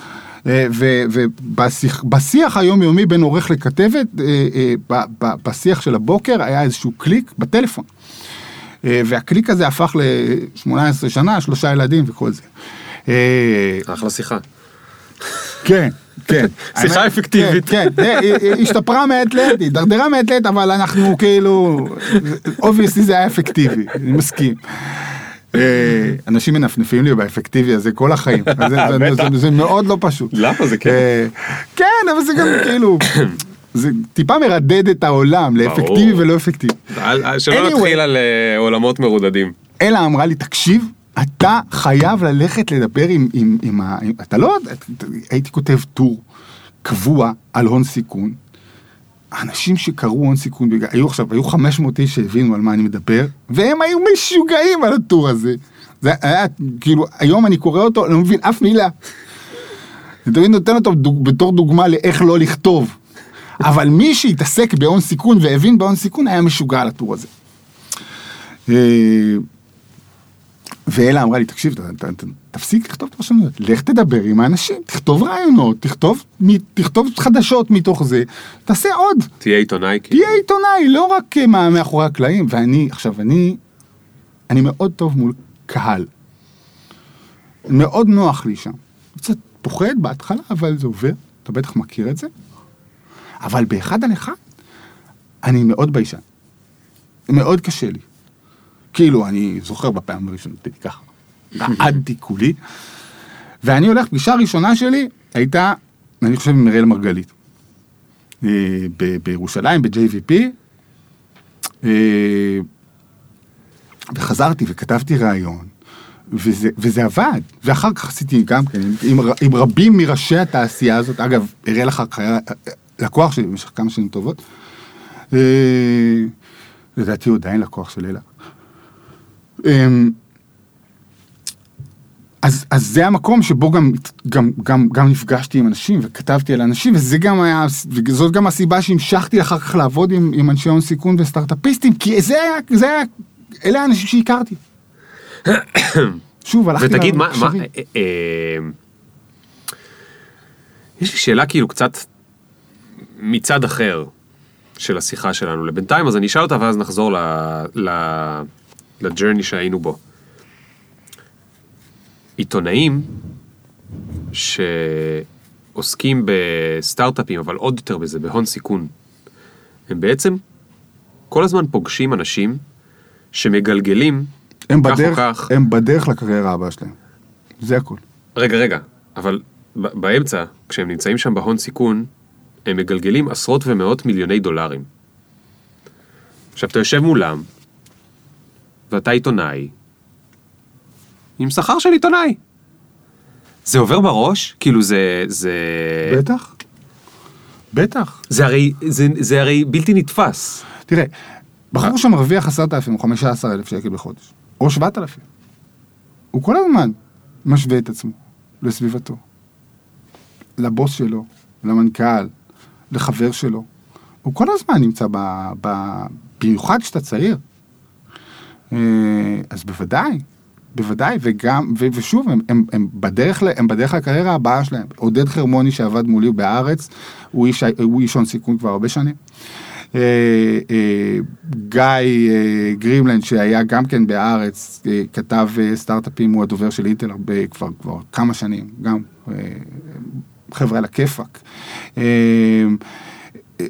אה, ובשיח בשיח היומיומי בין עורך לכתבת, אה, אה, בשיח של הבוקר היה איזשהו קליק בטלפון. והקליק הזה הפך ל-18 שנה, שלושה ילדים וכל זה. אחלה שיחה. כן, כן. (laughs) שיחה אפקטיבית. כן, כן, היא- היא השתפרה מעת לעת, הידרדרה מעת לעת, אבל אנחנו כאילו, obviously זה היה אפקטיבי, אני מסכים. אה, אנשים מנפנפים לי באפקטיבי הזה כל החיים, זה- מאוד לא פשוט. למה זה כן? אה, כן, אבל זה גם כאילו, זה טיפה מרדד את העולם לאפקטיבי. ולא אפקטיבי. שלא. נתחיל על אה, עולמות מרודדים. אלה אמרה לי, תקשיב, אתה חייב ללכת לדבר עם, עם, עם ה... עם, אתה לא... הייתי כותב טור קבוע על הון סיכון. האנשים שקראו הון סיכון, היו עכשיו, היו 500 איש שהבינו על מה אני מדבר, והם היו משוגעים על הטור הזה. זה היה, כאילו, היום אני קורא אותו, אני לא מבין אף מילה. אני תמיד נותן אותו דוג, בתור דוגמה לאיך לא לכתוב. אבל מי שהתעסק בהון סיכון והבין בהון סיכון היה משוגע על הטור הזה. ואלה אמרה לי, תקשיב, ת, ת, ת, תפסיק לכתוב פרשנויות, לך תדבר עם האנשים, תכתוב רעיונות, תכתוב, תכתוב חדשות מתוך זה, תעשה עוד, תהיה עיתונאי. כאילו. תהיה עיתונאי, לא רק אה, מה- מאחורי הקלעים. ואני, עכשיו, אני, אני מאוד טוב מול קהל. מאוד נוח לי שם. קצת פוחד בהתחלה, אבל זה עובר, אתה בטח מכיר את זה. אבל באחד על אחד, אני מאוד ביישן. מאוד קשה לי. כאילו, אני זוכר בפעם הראשונה, תראי ככה, רעדתי כולי. ואני הולך, פגישה הראשונה שלי הייתה, אני חושב, עם אראל מרגלית. אה, ב- בירושלים, ב-JVP. אה, וחזרתי וכתבתי ראיון, וזה, וזה עבד. ואחר כך עשיתי גם כן, עם, עם, רבים מראשי התעשייה הזאת, אגב, אראל אחר כך היה לקוח שלי במשך כמה שנים טובות. אה, לדעתי הוא עדיין לקוח של אלה. אמ, אז, אז זה המקום שבו גם, גם, גם, גם נפגשתי עם אנשים וכתבתי על אנשים וזה גם היה, וזאת גם הסיבה שהמשכתי אחר כך לעבוד עם, עם אנשי הון סיכון וסטארט-אפיסטים, כי זה היה, זה היה, אלה האנשים שהכרתי. שוב, הלכתי ותגיד, מה, מה, למחשבים. אה, אה, יש לי שאלה כאילו קצת מצד אחר של השיחה שלנו לבינתיים, אז אני אשאל אותה ואז נחזור ל, ל, לג'רני שהיינו בו. עיתונאים שעוסקים בסטארט-אפים, אבל עוד יותר בזה, בהון סיכון, הם בעצם כל הזמן פוגשים אנשים שמגלגלים הם כך או בדרך, כך. הם בדרך לקריירה הבאה שלהם. זה הכל. רגע, רגע, אבל באמצע, כשהם נמצאים שם בהון סיכון, הם מגלגלים עשרות ומאות מיליוני דולרים. עכשיו, אתה יושב מולם, ואתה עיתונאי, עם שכר של עיתונאי. זה עובר בראש? כאילו זה... זה... בטח. בטח. זה הרי, זה, זה הרי בלתי נתפס. תראה, בחור שמרוויח עשרת אלפים או חמישה עשר אלף שקל בחודש, או שבעת אלפים, הוא כל הזמן משווה את עצמו לסביבתו, לבוס שלו, למנכ"ל, לחבר שלו. הוא כל הזמן נמצא ב... ב במיוחד כשאתה צעיר. אה, אז בוודאי, בוודאי, וגם, ו, ושוב, הם, הם, הם, בדרך, הם בדרך לקריירה הבאה שלהם. עודד חרמוני שעבד מולי בהארץ, הוא איש, הון סיכון כבר הרבה שנים. אה, אה, גיא אה, גרימלנד שהיה גם כן בהארץ, אה, כתב אה, סטארט-אפים, הוא הדובר של אינטל הרבה, כבר, כבר כמה שנים, גם אה, חבר'ה על הכיפאק. אה,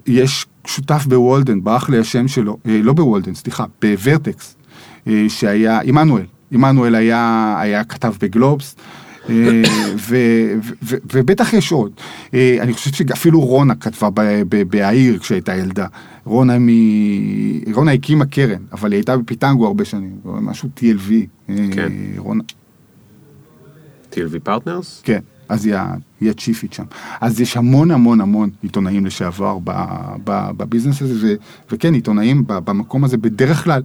יש שותף בוולדן, ברח לי השם שלו, אה, לא בוולדן, סליחה, בוורטקס, אה, שהיה, עמנואל, עמנואל היה, היה כתב בגלובס. אה, ו- ו- ו- ובטח יש עוד. אה, אני חושב שאפילו רונה כתבה בהעיר כשהייתה ילדה. רונה, מ... רונה הקימה קרן, אבל היא הייתה בפיטנגו הרבה שנים, משהו TLV. אה, כן. רונה, TLV Partners? כן, אז היא הצ'יפית שם. אז יש המון המון המון עיתונאים לשעבר בביזנס הזה, וכן, עיתונאים במקום הזה בדרך כלל,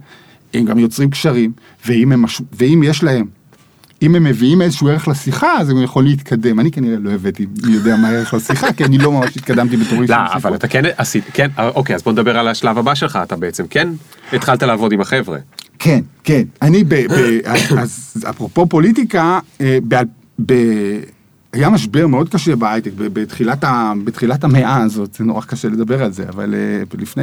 הם גם יוצרים קשרים, ואם, הם, ואם יש להם, אם הם מביאים איזשהו ערך לשיחה, אז הם יכולים להתקדם. אני כנראה לא הבאתי מי יודע מה הערך לשיחה, כי אני לא ממש התקדמתי בתור איש לא, אבל. אתה כן עשית, כן, אוקיי, אז בוא נדבר על השלב הבא שלך, אתה בעצם כן התחלת לעבוד עם החבר'ה. כן, כן. אני, ב, ב, (coughs) אז אפרופו פוליטיקה, אה, ב, ב, היה משבר מאוד קשה בהייטק, בתחילת, ה, בתחילת המאה הזאת, זה נורא קשה לדבר על זה, אבל אה, לפני,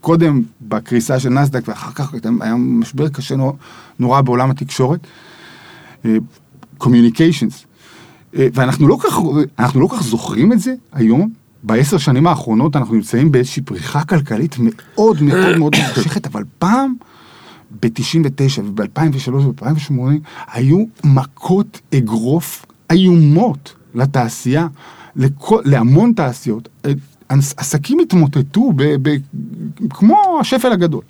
קודם בקריסה של נסדק ואחר כך היה משבר קשה נורא, נורא בעולם התקשורת. קומיוניקיישנס. ואנחנו לא כך, אנחנו לא כך זוכרים את זה היום. בעשר שנים האחרונות אנחנו נמצאים באיזושהי פריחה כלכלית מאוד מאוד מאוד ממשכת, אבל פעם, ב-99 וב-2003 וב-2008, היו מכות אגרוף איומות לתעשייה, לכל, להמון תעשיות. עסקים התמוטטו ב, ב, כמו השפל הגדול.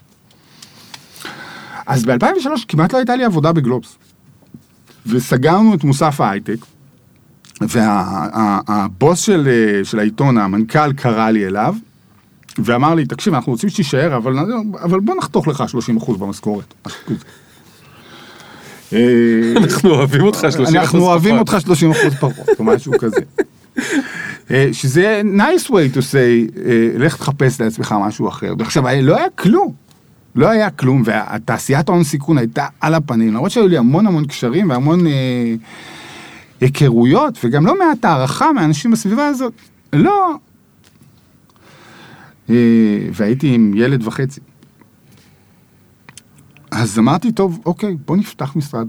אז ב-2003 כמעט לא הייתה לי עבודה בגלובס. וסגרנו את מוסף ההייטק, והבוס של, של העיתון, המנכ"ל, קרא לי אליו, ואמר לי, תקשיב, אנחנו רוצים שתישאר, אבל, אבל בוא נחתוך לך 30% במשכורת. אנחנו אוהבים אותך 30% פחות. אנחנו אוהבים אותך 30% פחות, או משהו כזה. שזה nice way to say, לך תחפש לעצמך משהו אחר. ועכשיו, לא היה כלום. לא היה כלום, והתעשיית ההון סיכון הייתה על הפנים, למרות שהיו לי המון המון קשרים והמון אה, היכרויות, וגם לא מעט הערכה מהאנשים בסביבה הזאת. לא. אה, והייתי עם ילד וחצי. אז אמרתי, טוב, אוקיי, בוא נפתח משרד,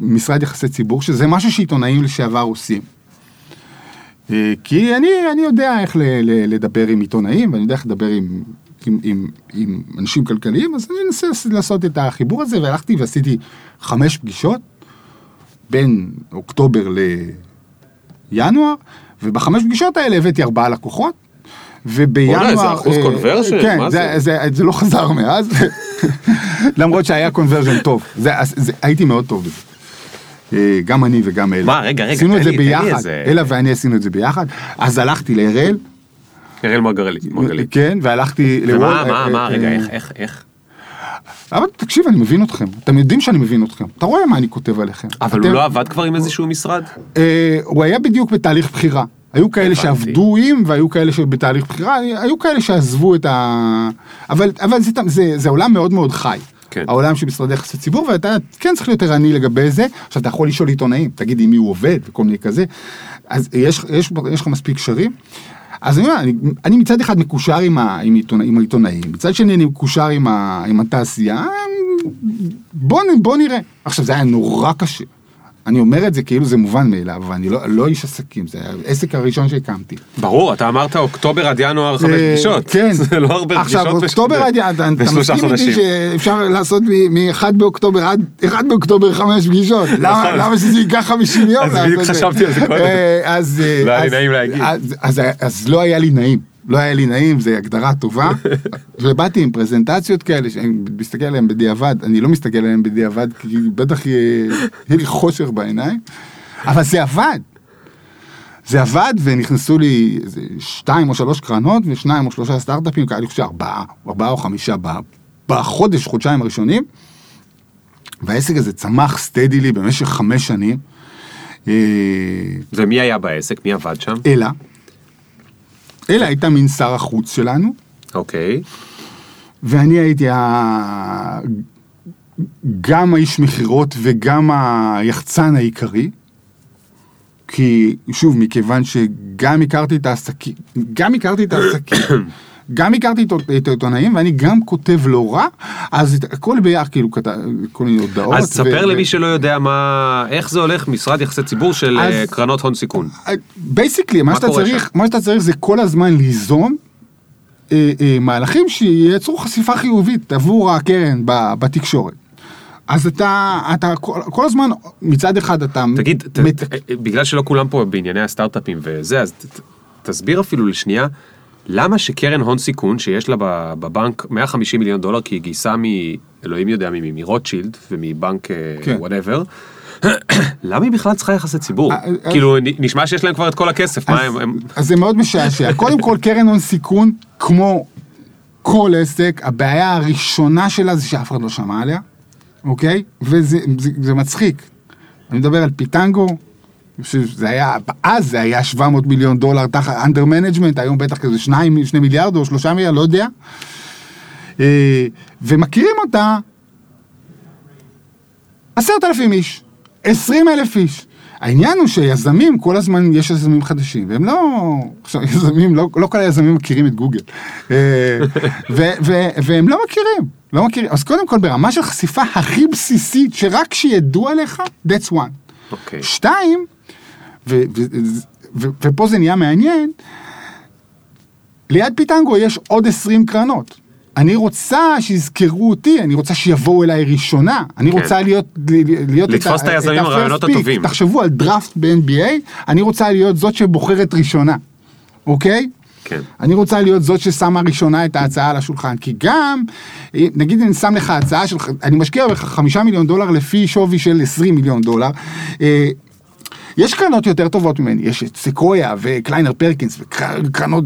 משרד יחסי ציבור, שזה משהו שעיתונאים לשעבר עושים. אה, כי אני, אני יודע איך ל, ל, לדבר עם עיתונאים, ואני יודע איך לדבר עם... עם, עם, עם אנשים כלכליים, אז אני אנסה לעשות את החיבור הזה, והלכתי ועשיתי חמש פגישות בין אוקטובר לינואר, ובחמש פגישות האלה הבאתי ארבעה לקוחות, ובינואר... וואלה, איזה אחוז קונברשן, כן, מה זה, זה? זה, זה לא חזר מאז, (laughs) למרות שהיה קונברשן טוב, זה, זה, הייתי מאוד טוב בזה. גם אני וגם אלה. מה, רגע, רגע, עשינו את זה ביחד, אלה ואני עשינו את זה ביחד, אז הלכתי להראל, אראל מרגלית. כן, והלכתי לוול- מה, אה, מה, אה, רגע, אה, איך, איך, איך? אבל תקשיב, אני מבין אתכם. אתם יודעים שאני מבין אתכם. אתה רואה מה אני כותב עליכם. אבל אתם- הוא לא עבד כבר עם איזשהו משרד? אה, הוא היה בדיוק בתהליך בחירה. היו כאלה. שעבדו עם והיו כאלה שבתהליך בחירה, היו כאלה שעזבו את ה... אבל, אבל זה, זה, זה עולם מאוד מאוד חי. כן. העולם של משרדי יחסי ציבור, ואתה כן צריך להיות ערני לגבי זה. עכשיו, אתה יכול לשאול עיתונאים, תגיד עם מי הוא עובד וכל מיני כזה. אז יש, יש, יש לך מספיק קשרים. אז אני אני, אני מצד אחד מקושר עם, ה, עם, עיתונא, עם העיתונאים, מצד שני אני מקושר עם, ה, עם התעשייה, בוא, בוא נראה. עכשיו, זה היה נורא קשה. אני אומר את זה כאילו זה מובן מאליו, אבל אני לא, לא איש עסקים, זה העסק הראשון שהקמתי. ברור, אתה אמרת אוקטובר עד ינואר חמש אה, פגישות. כן. (laughs) זה לא הרבה פגישות. עכשיו, אוקטובר עד יעד, אתה מסכים איתי. שאפשר לעשות מ-1 באוקטובר עד 1 באוקטובר חמש פגישות. למה למה שזה ייקח 50 יום? אז בדיוק? חשבתי על זה קודם. אה. אה, לא היה לי נעים להגיד. אז לא היה לי נעים. לא היה לי נעים, זו הגדרה טובה. (laughs) ובאתי עם פרזנטציות כאלה, שאני מסתכל עליהן בדיעבד, אני לא מסתכל עליהן בדיעבד, כי בטח יהיה לי חושך בעיניים, אבל זה עבד. זה עבד ונכנסו לי שתיים או שלוש קרנות ושניים או שלושה סטארט-אפים, אני חושב ארבעה, ארבעה או חמישה בחודש, חודשיים הראשונים. והעסק הזה צמח סטדילי במשך חמש שנים. אה, ומי היה בעסק? מי עבד שם? אלה, אלה הייתה מין שר החוץ שלנו, אוקיי. ואני הייתי ה... גם האיש מכירות וגם היחצן העיקרי. כי שוב, מכיוון שגם הכרתי את העסקים, גם הכרתי את העסקים, (coughs) גם הכרתי את העיתונאים, ואני גם כותב לא רע, אז הכל ביחד, כאילו, כתב, כל מיני הודעות. אז תספר ו- למי שלא יודע מה, איך זה הולך, משרד יחסי ציבור של אז- אה, קרנות הון סיכון. basically, מה מה שאתה צריך? מה שאתה צריך זה כל הזמן ליזום אה, אה, מהלכים שייצרו חשיפה חיובית עבור הקרן בתקשורת. אז אתה, אתה כל, כל הזמן, מצד אחד אתה... תגיד, מת- ת- בגלל שלא כולם פה בענייני הסטארט-אפים וזה, אז ת- תסביר אפילו לשנייה, למה שקרן הון סיכון שיש לה בבנק 150 מיליון דולר, כי היא גייסה מאלוהים יודע ממי, מרוטשילד ומבנק כן. whatever, (coughs) למה היא בכלל צריכה יחסי ציבור? אה, אה, כאילו, נשמע שיש להם כבר את כל הכסף, מה הם... אז זה מאוד משעשע. (laughs) קודם כל, קרן הון סיכון, כמו כל עסק, הבעיה הראשונה שלה זה שאף אחד לא שמע עליה, אוקיי? וזה זה, זה מצחיק. אני מדבר על פיטנגו, שזה היה, אז זה היה 700 מיליון דולר תחת under management, היום בטח כזה 2 שני מיליארד או 3 מיליארד, לא יודע. אה, ומכירים אותה עשרת אלפים איש, עשרים אלף איש. העניין הוא שיזמים, כל הזמן יש יזמים חדשים, והם לא, עכשיו יזמים, לא, לא כל היזמים מכירים את גוגל. אה, ו, ו, והם לא מכירים, לא מכירים. אז קודם כל, ברמה של חשיפה הכי בסיסית, שרק כשידעו עליך, that's one. אוקיי. שתיים, ו, ו, ו, ופה זה נהיה מעניין, ליד פיטנגו יש עוד 20 קרנות. אני רוצה שיזכרו אותי, אני רוצה שיבואו אליי ראשונה. אני כן. רוצה להיות... להיות לתפוס את היזמים, ה-first הרעיונות. הטובים. תחשבו על דראפט ב-NBA, אני רוצה להיות זאת שבוחרת ראשונה, אוקיי? כן. אני רוצה להיות זאת ששמה ראשונה את ההצעה על השולחן, כי גם, נגיד אני שם לך הצעה של, אני משקיע בך חמישה מיליון דולר לפי שווי של 20 מיליון דולר, אה, יש קרנות יותר טובות ממני, יש את סקויה וקליינר פרקינס וקרנות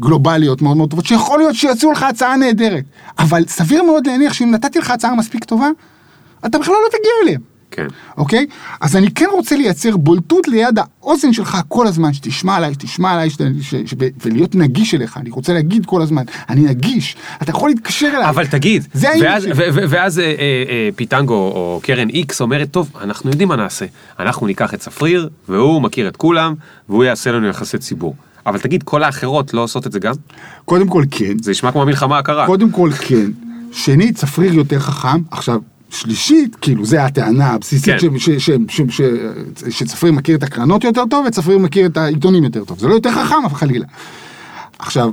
גלובליות מאוד מאוד טובות, שיכול להיות שיציעו לך הצעה נהדרת, אבל סביר מאוד להניח שאם נתתי לך הצעה מספיק טובה, אתה בכלל לא תגיע אליהם. כן. אוקיי? אז אני כן רוצה לייצר בולטות ליד האוזן שלך כל הזמן, שתשמע עליי, שתשמע עליי, שת, ש, ש, ולהיות נגיש אליך, אני רוצה להגיד כל הזמן, אני נגיש, אתה יכול להתקשר אליי. אבל תגיד, זה ואז. ו- ו- ואז אה, אה, אה, פיטנגו או קרן איקס אומרת, טוב, אנחנו יודעים מה נעשה. אנחנו ניקח את צפריר, והוא מכיר את כולם, והוא יעשה לנו יחסי ציבור. אבל תגיד, כל האחרות לא עושות את זה גם? קודם כל כן, זה נשמע כמו המלחמה הקרה. קודם כל כן. שנית, צפריר יותר חכם, עכשיו, שלישית, כאילו, זה הטענה הבסיסית, כן. ש, ש, ש, ש, ש, שצפריר מכיר את הקרנות יותר טוב, וצפריר מכיר את העיתונים יותר טוב. זה לא יותר חכם, חלילה. עכשיו,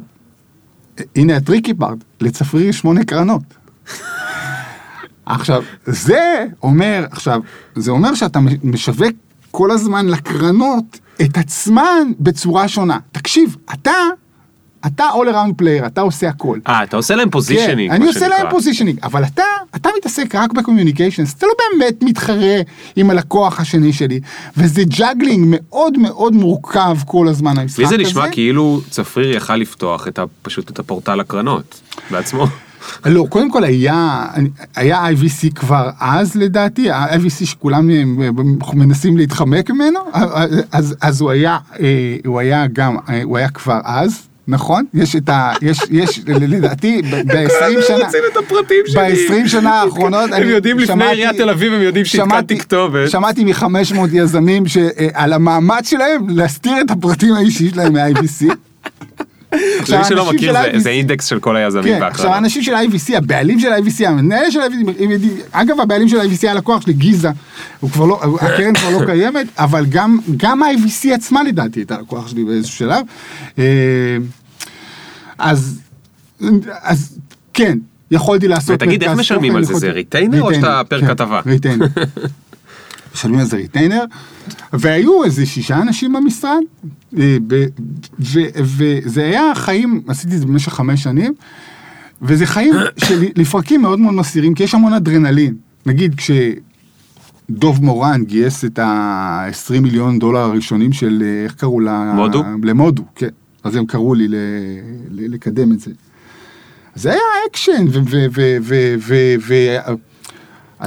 הנה ה tricky part, לצפריר יש שמונה קרנות. עכשיו, זה אומר, עכשיו, זה אומר שאתה משווק כל הזמן לקרנות את עצמן בצורה שונה. תקשיב, אתה, אתה all around player, אתה עושה הכל. אה, אתה עושה להם positioning, כן, אני עושה להם positioning, אבל אתה אתה מתעסק רק ב communications, אתה לא באמת מתחרה עם הלקוח השני שלי, וזה juggling מאוד מאוד מורכב כל הזמן המשחק לי הזה. זה נשמע כאילו צפריר יכל לפתוח את ה, פשוט את הפורטל הקרנות בעצמו. לא, קודם כל היה, היה IVC כבר אז לדעתי, ה-IVC שכולם אה, מנסים להתחמק ממנו, אז, אז הוא היה, אה, הוא היה גם, אה, הוא היה כבר אז. נכון? יש את ה... יש, יש, לדעתי, ב-20 שנה... רוצים את הפרטים שלי. ב-20 שנה האחרונות... הם יודעים לפני עיריית תל אביב, הם יודעים שהתקלתי כתובת. שמעתי מ-500 יזמים על המאמץ שלהם להסתיר את הפרטים האישיים שלהם מ-IVC. למי שלא מכיר זה, זה אינדקס של כל היזמים כן. עכשיו האנשים של IVC, הבעלים של IVC, המנהל של IVC, אגב הבעלים של IVC הלקוח שלי, גיזה, הוא כבר לא, הקרן כבר לא (coughs) קיימת, אבל גם, גם ה-IVC עצמה לדעתי הייתה לקוח שלי באיזשהו שלב. אה, אז, אז כן, יכולתי לעשות... ותגיד, איך משלמים על זה? זה retainer או שאתה פר כן, כתבה? retainer. (laughs) משלמים על זה retainer, והיו איזה שישה אנשים במשרד, אה, וזה היה חיים, עשיתי את זה במשך חמש שנים, וזה חיים שלפרקים מאוד מאוד מסעירים, כי יש המון אדרנלין. נגיד כשדוב מורן גייס את ה-20 מיליון דולר הראשונים של, אה, איך קראו לה? מודו? למודו, כן. אז הם קראו לי ל- ל- לקדם את זה. זה היה אקשן,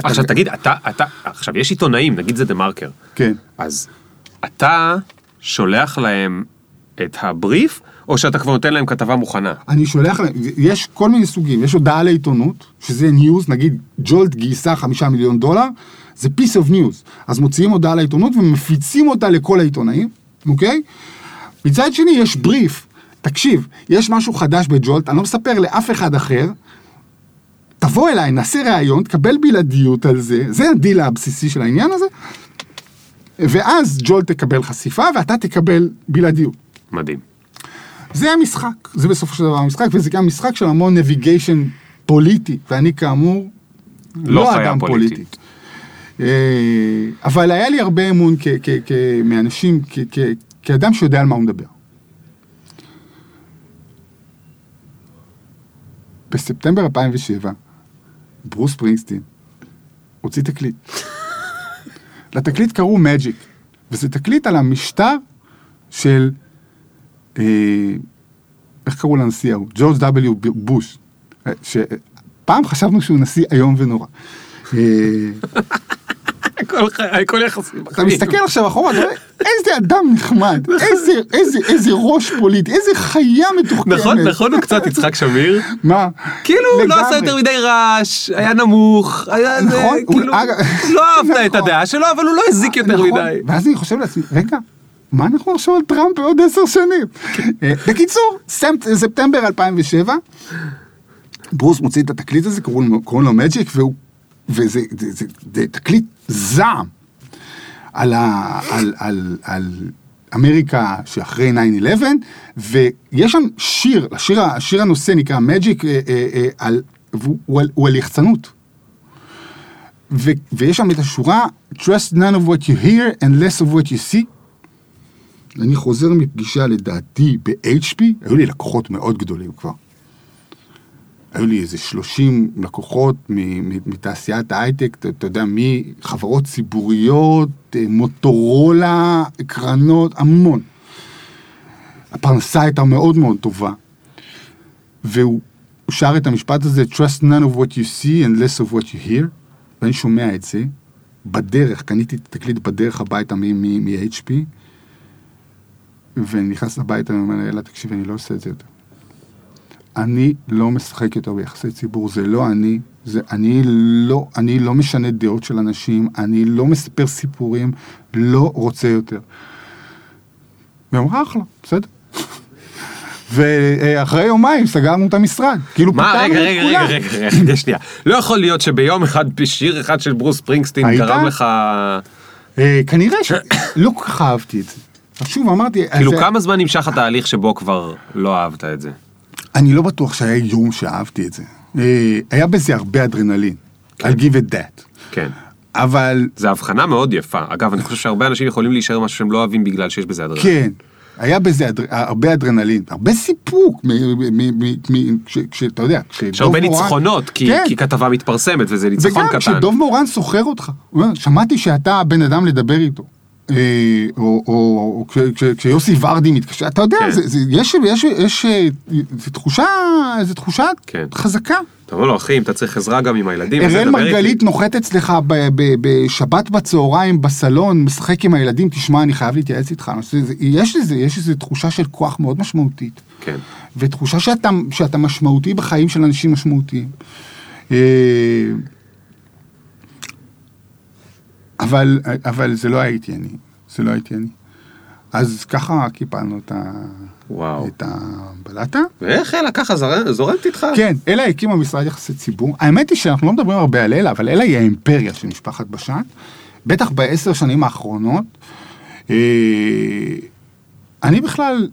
ו עכשיו תגיד, אתה, אתה, עכשיו יש עיתונאים, נגיד זה דה מרקר. כן. אז אתה שולח להם את הבריף, או שאתה כבר נותן להם כתבה מוכנה? אני שולח להם, יש כל מיני סוגים, יש הודעה לעיתונות, שזה news, נגיד ג'ולט גייסה חמישה מיליון דולר, זה piece of news. אז מוציאים הודעה לעיתונות ומפיצים אותה לכל העיתונאים, אוקיי? מצד שני יש בריף, תקשיב, יש משהו חדש בג'ולט, אני לא מספר לאף אחד אחר, תבוא אליי, נעשה ראיון, תקבל בלעדיות על זה, זה הדיל הבסיסי של העניין הזה, ואז ג'ולט תקבל חשיפה ואתה תקבל בלעדיות. מדהים. זה המשחק, זה בסופו של דבר המשחק, וזה גם משחק של המון navigation פוליטי, ואני כאמור לא לא אדם פוליטית. פוליטי. אה, אבל היה לי הרבה אמון כ- כ- כ- מאנשים, כאדם שיודע על מה הוא מדבר. בספטמבר 2007, ברוס פרינגסטין הוציא תקליט. לתקליט קראו מג'יק, וזה תקליט על המשטר של, אה, איך קראו לנשיא ההוא? ג'ורג' W. בוש, אה, שפעם חשבנו שהוא נשיא איום ונורא. הכל חי- הכל יחסי אתה. מסתכל עכשיו אחורה, איזה אדם נחמד, איזה, איזה, ראש פוליטי, איזה חיה מתוחכמת. נכון, נכון, הוא קצת יצחק שמיר. מה? כאילו, לא. עשה יותר מדי רעש, היה נמוך, היה זה, נכון, כאילו, לא אהבת את נכון. הדעה שלו, אבל הוא לא הזיק יותר נכון, מדי. ואז אני חושב לעצמי, רגע, מה אנחנו נחשוב על טראמפ בעוד עשר שנים? אה, בקיצור, ספט- ספטמבר 2007, ברוס מוציא את התקליט הזה, קוראים לו- מג'יק, וזה זה, זה, זה תקליט זעם על, ה, על, על, על אמריקה שאחרי 9-11, ויש שם שיר, השיר, השיר הנושא נקרא מג'יק, אה, אה, אה, על- הוא הוא על יחצנות. ו- ויש שם את השורה Trust none of what you hear and less of what you see. אני חוזר מפגישה לדעתי ב-HP, היו לי לקוחות מאוד גדולים כבר. היו לי איזה 30 לקוחות מתעשיית ההייטק, אתה, יודע, מחברות ציבוריות, אה, מוטורולה, קרנות, המון. הפרנסה הייתה מאוד מאוד טובה. והוא הוא שר את המשפט הזה, Trust none of what you see and less of what you hear, ואני שומע את זה, בדרך, קניתי את התקליט בדרך הביתה מ-HP, ואני נכנס הביתה ואומר לה, יאללה, תקשיב, אני לא עושה את זה יותר. אני לא משחק יותר ביחסי ציבור, זה לא אני, זה אני לא, אני לא משנה דעות של אנשים, אני לא מספר סיפורים, לא רוצה יותר. והיא אמרה אחלה, בסדר. (laughs) ואחרי יומיים סגרנו את המשרד, כאילו מה, פתרנו רגע, את רגע, כולם. רגע, רגע, רגע, שנייה. לא יכול להיות שביום אחד שיר אחד של ברוס פרינגסטין? גרם לך... אה, כנראה שלא כל כך אהבתי את זה. שוב אמרתי, כאילו כמה זמן נמשך התהליך שבו כבר לא אהבת את זה? אני לא בטוח שהיה יום שאהבתי את זה. אה, היה בזה הרבה אדרנלין. I'll give it that. כן. אבל זו הבחנה מאוד יפה. אגב, אני חושב שהרבה אנשים יכולים להישאר משהו שהם לא אוהבים בגלל שיש בזה הדרכה. כן, היה בזה אדר, הרבה אדרנלין, הרבה סיפוק, כשאתה יודע, יש הרבה מורן- ניצחונות, כי, כן. כי כתבה מתפרסמת וזה ניצחון וגם קטן. כשדוב מורן סוחר אותך, שמעתי שאתה הבן אדם לדבר איתו. אה, או, או, או כש- כש- כשיוסי ורדי מתקשר, אתה יודע. זה, זה, יש, יש, יש, אה, זו תחושה. חזקה. אתה אומר לו, אחי, אם אתה צריך עזרה גם עם הילדים, אראל דבר איתי." מרגלית נוחת אצלך ב- ב- בשבת בצהריים בסלון, משחק עם הילדים, תשמע, אני חייב להתייעץ איתך. יש לזה, יש איזו תחושה של כוח מאוד משמעותית. כן. ותחושה שאתה, שאתה משמעותי בחיים של אנשים משמעותיים. אבל, אבל זה לא הייתי אני, זה לא הייתי אני. אז ככה קיפלנו את, ה, וואו. את הבלטה. ואיך אלה ככה זר- זורמת איתך? כן, אלה הקימה משרד יחסי ציבור. האמת היא שאנחנו לא מדברים הרבה על אלה, אבל אלה היא האימפריה של משפחת בשן. בטח בעשר שנים האחרונות. אה, אני בכלל,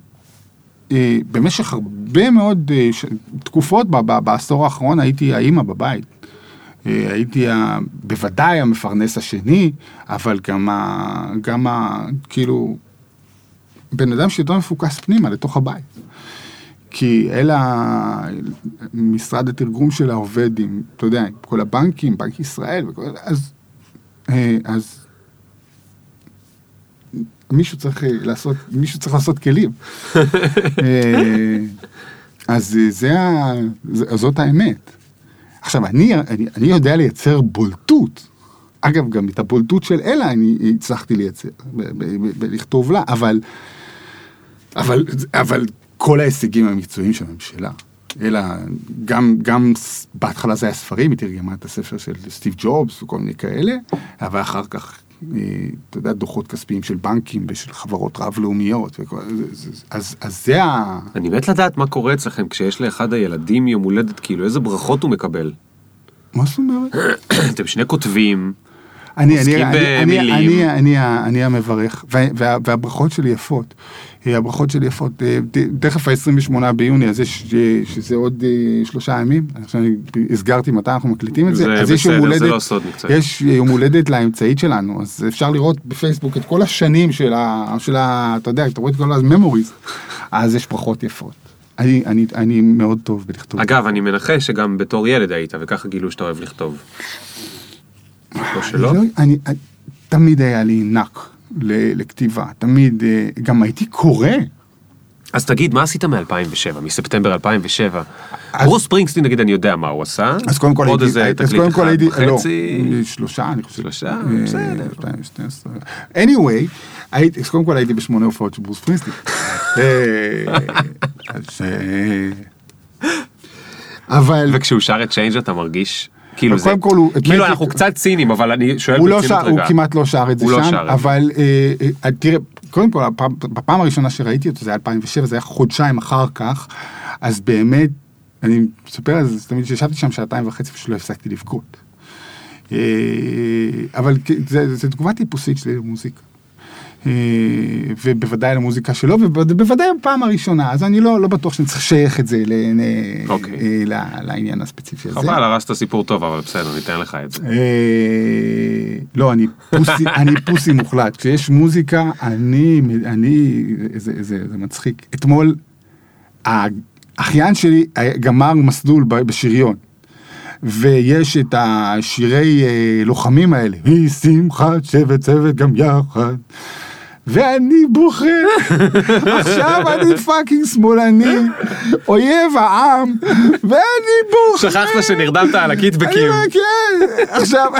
אה, במשך הרבה מאוד אה, ש- תקופות ב- ב- בעשור האחרון הייתי האימא בבית. אה, הייתי ה- בוודאי המפרנס השני, אבל גם, ה, גם ה, כאילו, בן אדם שיותר מפוקס פנימה לתוך הבית. כי אלה, משרד התרגום שלה עובד עם, אתה יודע, עם כל הבנקים, בנק ישראל, וכל, אז, אה, אז מישהו צריך אה, לעשות, מישהו צריך לעשות כלים. (laughs) אז זה ה, זה- זאת האמת. עכשיו, אני, אני, אני יודע לייצר בולטות. אגב, גם את הבולטות של אלה אני הצלחתי לייצר, ב- ב- ב- בלכתוב לה, אבל, אבל, אבל כל ההישגים המקצועיים של הממשלה, אלא גם, גם בהתחלה זה היה ספרים, היא תרגמה את הספר של סטיב ג'ובס וכל מיני כאלה, אבל אחר כך, אתה יודע, דוחות כספיים של בנקים ושל חברות רב-לאומיות, וכל, אז, אז זה ה... אני מת לדעת מה קורה אצלכם כשיש לאחד הילדים יום הולדת, כאילו איזה ברכות הוא מקבל. מה זאת אומרת? (clears throat) אתם שני כותבים, אני, עוסקים אני, אני, אני. אני, אני, אני המברך, וה, וה, והברכות שלי יפות. אה, הברכות שלי יפות. אה, תכף ה-28 ביוני, אז יש, אה, שזה עוד שלושה ימים. עכשיו אני הסגרתי מתי אנחנו מקליטים את זה. זה אז יש יום בסדר, זה הולדת, לא סוד מקצועי. יש יום הולדת לאמצעית שלנו, אז אפשר לראות בפייסבוק את כל השנים של ה... של ה אתה יודע, אתה רואה את כל הממוריז, אז יש ברכות יפות. אני, אני, אני מאוד טוב בלכתוב. אגב, אני מנחש שגם בתור ילד היית, וככה גילו שאתה אוהב לכתוב. או שלא? אני, לא- אני, תמיד היה לי נק לכתיבה, תמיד, אה, גם הייתי קורא. אז תגיד, מה עשית מ-2007, מספטמבר 2007? אז- ברוס ספרינגסטין, נגיד, אני יודע מה הוא עשה. אז קודם כל עוד הייתי, איזה אז תקליט קודם כל אחד הייתי, לא, וחצי. שלושה אני חושב. שלושה? אה, בסדר. 2012. anyway, הייתי, אז קודם כל הייתי בשמונה הופעות של ברוס פרינסטין. (laughs) אז, אה, אבל וכשהוא שר את Change אתה מרגיש, כאילו זה, כל הוא- כאילו מי- אנחנו קצת ציניים, אבל אני שואל הוא לא ברצינות שר, הוא רגע. כמעט לא שר את זה לא שם, זה. אבל אה, אה, תראה, קודם כל, בפעם הראשונה שראיתי אותו, זה היה 2007, זה היה חודשיים אחר כך, אז באמת, אני מספר על זה, תמיד שישבתי שם שעתיים וחצי פשוט לא הפסקתי לבכות. אה, אבל זה, זה תגובה טיפוסית שלי למוזיקה. אה, ובוודאי למוזיקה שלו, ובוודאי בפעם הראשונה, אז אני לא, לא בטוח שאני צריך לשייך את זה ל, אוקיי. אה, ל- לעניין הספציפי הזה. חבל, הרסת סיפור טוב, אבל בסדר, ניתן לך את זה. אה, לא, אני פוסי, (laughs) אני פוסי מוחלט. כשיש מוזיקה, אני, אני, זה, זה, זה מצחיק. אתמול, האחיין שלי גמר מסלול בשריון. ויש את השירי אה, לוחמים האלה, היא שמחת שבט צוות גם יחד. ואני בוכה, עכשיו אני fucking שמאלני, אויב העם, ואני בוכה. שכחת שנרדמת על הקיטבקים, כן, עכשיו,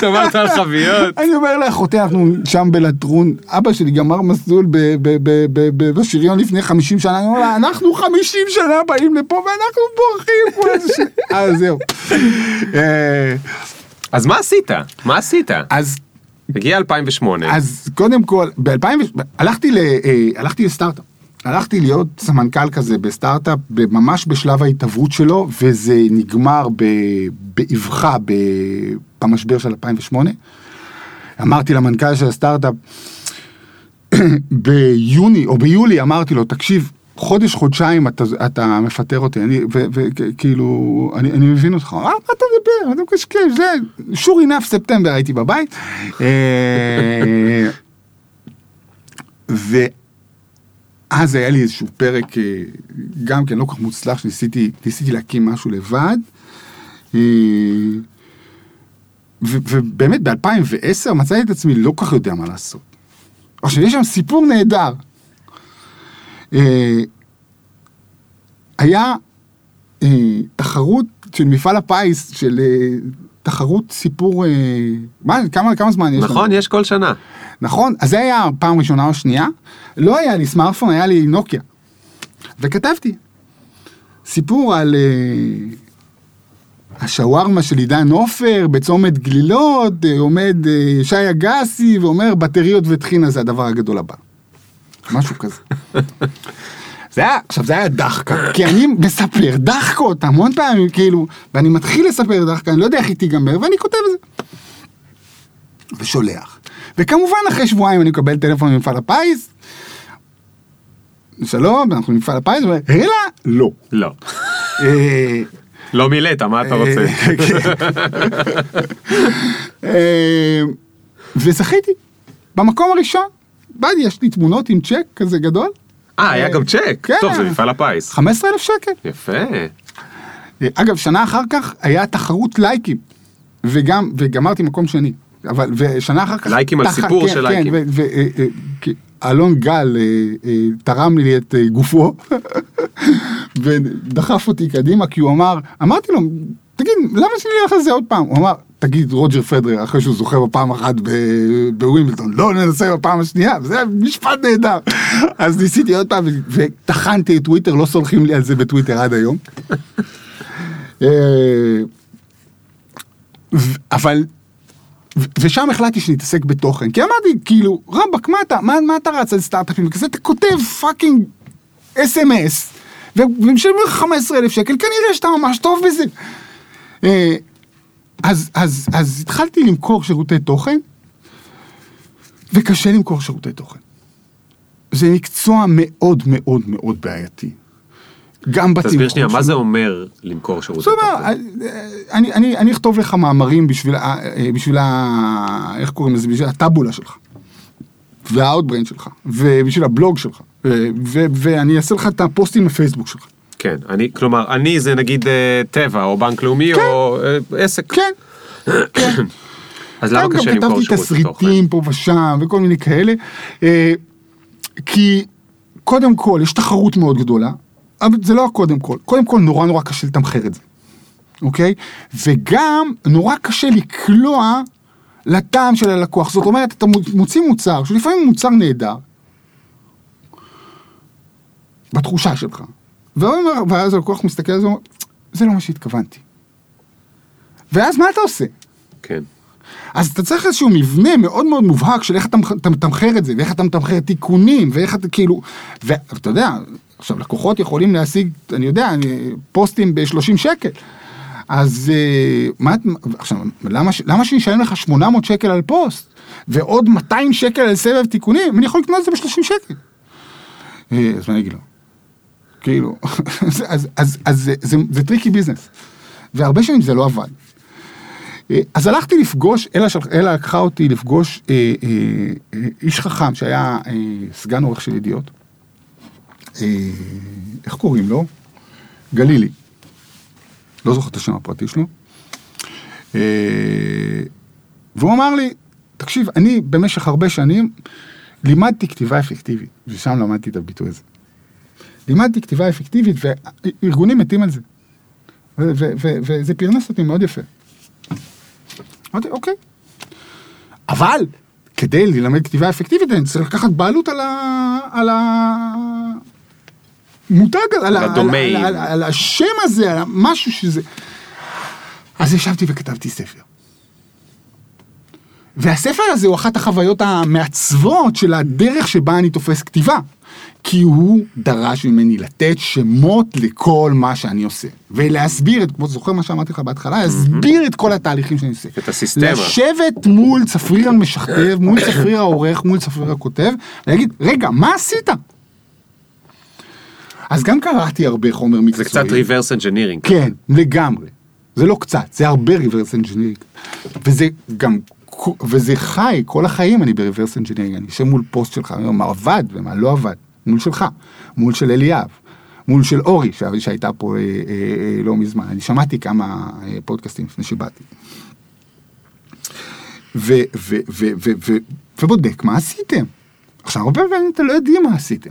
שמרת על חביות. אני אומר לאחותי, אנחנו שם בלטרון, אבא שלי גמר מסלול בשריון לפני 50 שנה, אני אומר לה, אנחנו 50 שנה באים לפה ואנחנו בורחים. אז זהו. אה, אז מה עשית? מה עשית? אז הגיע 2008. אז קודם כל, ב-2000, הלכתי, ל, אה, הלכתי לסטארט-אפ. הלכתי להיות סמנכ"ל כזה בסטארט-אפ, ממש בשלב ההתהוות שלו, וזה נגמר ב- באבחה ב- במשבר של 2008. אמרתי למנכ"ל של הסטארט-אפ, (clears throat) ביוני או ביולי אמרתי לו, תקשיב, חודש, חודשיים אתה, אתה מפטר אותי, אני, וכאילו, אני, אני מבין אותך, אה, מה אתה מדבר, אתה מקשקש, זה, sure enough, ספטמבר הייתי בבית. אה, אז היה לי איזשהו פרק, אה, גם כן לא כל כך מוצלח, שניסיתי ניסיתי להקים משהו לבד. אה, ובאמת ב-2010 מצאתי את עצמי לא כך יודע מה לעשות. עכשיו, יש שם סיפור נהדר. אה, היה אה, תחרות של מפעל הפיס, של אה, תחרות סיפור, מה, כמה, כמה זמן יש לנו? נכון, יש כל שנה. נכון? אז זה היה פעם ראשונה או שנייה. לא היה לי סמארטפון, היה לי נוקיה. וכתבתי סיפור על השווארמה של עידן עופר בצומת גלילות, עומד שי אגסי ואומר בטריות וטחינה זה הדבר הגדול הבא. משהו כזה. זה היה, עכשיו זה היה דחקה, כי אני מספר דחקות המון פעמים, כאילו, ואני מתחיל לספר דחקה, אני לא יודע איך היא תיגמר, ואני כותב את זה. ושולח. וכמובן אחרי שבועיים אני מקבל טלפון ממפעל הפיס, שלום, אנחנו ממפעל הפיס, אלא, לא. לא. אה, לא מילאת, מה אתה רוצה? אה, (laughs) וזכיתי, במקום הראשון, באתי, יש לי תמונות עם צ'ק כזה גדול, אה, היה גם צ'ק. כן. טוב, זה מפעל הפיס. 15 אלף שקל. יפה. אה, אגב, שנה אחר כך היה תחרות לייקים, וגם, וגמרתי מקום שני. אבל, ושנה אחר כך... לייקים על סיפור כן, של כן, לייקים. אה, אה, כי אלון גל אה, אה, תרם לי את אה, גופו, (laughs) ודחף אותי קדימה, כי הוא אמר, אמרתי לו, תגיד, למה שאני אלך על זה עוד פעם? הוא אמר, תגיד רוג'ר פדרר, אחרי שהוא זוכה בפעם אחת בווימבלדון, לא ננסה בפעם השנייה, היה משפט נהדר. אז ניסיתי עוד פעם, וטחנתי את טוויטר, לא סולחים לי על זה בטוויטר עד היום. אה, אבל, ושם החלטתי שנתעסק בתוכן, כי אמרתי, כאילו, רבאק, מה אתה, מה, מה אתה רץ על סטארט-אפים וכזה, אתה כותב fucking אס.אם.אס, ומשלמים לך 15 אלף שקל, כנראה שאתה ממש טוב בזה. אה, אז, אז, אז התחלתי למכור שירותי תוכן, וקשה למכור שירותי תוכן. זה מקצוע מאוד מאוד מאוד בעייתי. גם בתמחור תסביר שנייה, מה. זה אומר למכור שירותי זאת אומרת, תוכן? אני, אני, אני אכתוב לך מאמרים בשביל, אה, בשביל ה... איך קוראים לזה? בשביל הטאבולה שלך. והאוטבריין שלך. ובשביל הבלוג שלך. ו- ו- ואני אעשה לך את הפוסטים בפייסבוק שלך. כן, אני, כלומר, אני זה נגיד אה, טבע, או בנק לאומי, או אה, עסק. כן. כן. (coughs) אז למה גם קשה גם למכור כתבתי שירותי תוכן? תסריטים פה ושם וכל מיני כאלה. אה, כי קודם כל יש תחרות מאוד גדולה, אבל זה לא הקודם כל. קודם כל נורא נורא קשה לתמחר את זה, אוקיי? וגם נורא קשה לקלוע לטעם של הלקוח. זאת אומרת, אתה מוציא מוצר, שלפעמים הוא מוצר נהדר, בתחושה שלך. ואז הלקוח מסתכל על זה זה לא מה שהתכוונתי. ואז מה אתה עושה? כן. אז אתה צריך איזשהו מבנה מאוד מאוד מובהק של איך אתה מח- אתה מתמחר את זה, ואיך אתה מתמחר תיקונים, ואיך אתה כאילו, ואתה יודע, עכשיו לקוחות יכולים להשיג, אני יודע, פוסטים ב-30 שקל. אז אה, מה, עכשיו, למה, למה שאני אשלם לך 800 שקל על פוסט, ועוד 200 שקל על סבב תיקונים, אני יכול לקנות את זה ב-30 שקל. אה, אז מה אני אגיד לו? כאילו, אז, (laughs) אז, אז, אז זה, זה, זה tricky business. והרבה שנים זה לא עבד. אה, אז הלכתי לפגוש, אלה, לקחה אותי לפגוש אה, אה, אה, איש חכם שהיה אה, סגן עורך של ידיעות. אה, איך קוראים לו? גלילי. לא זוכר את השם הפרטי שלו. אה, והוא אמר לי, תקשיב, אני במשך הרבה שנים לימדתי כתיבה אפקטיבית, ושם למדתי את הביטוי הזה. לימדתי כתיבה אפקטיבית, וארגונים מתים על זה. וזה פרנס אותי מאוד יפה. אמרתי, אוקיי. אבל כדי ללמד כתיבה אפקטיבית אני צריך לקחת בעלות על ה... על המותג, על, ה- הדומיין. על, על, על, על השם הזה, על משהו שזה... אז ישבתי וכתבתי ספר. והספר הזה הוא אחת החוויות המעצבות של הדרך שבה אני תופס כתיבה. כי הוא דרש ממני לתת שמות לכל מה שאני עושה. ולהסביר, את, כמו זוכר מה שאמרתי לך בהתחלה, להסביר את כל התהליכים שאני עושה. את הסיסטמה. לשבת מול צפריר המשכתב, מול צפריר העורך, מול צפריר הכותב, ולהגיד, רגע, מה עשית? אז גם קראתי הרבה חומר זה מקצועי. קצת reverse engineering. כן, לגמרי. זה לא קצת, זה הרבה reverse engineering. וזה גם, וזה חי, כל החיים אני ב reverse engineering. אני יושב מול פוסט שלך, אני אומר, מה עבד ומה לא עבד. מול שלך, מול של אליאב, מול של אורי שה- שהייתה פה אה, אה, אה, לא מזמן, אני שמעתי כמה אה, פודקאסטים לפני שבאתי. ו- ו- ו- ו- ו- ובודק מה עשיתם. עכשיו הרבה פעמים אתה לא יודעים מה עשיתם,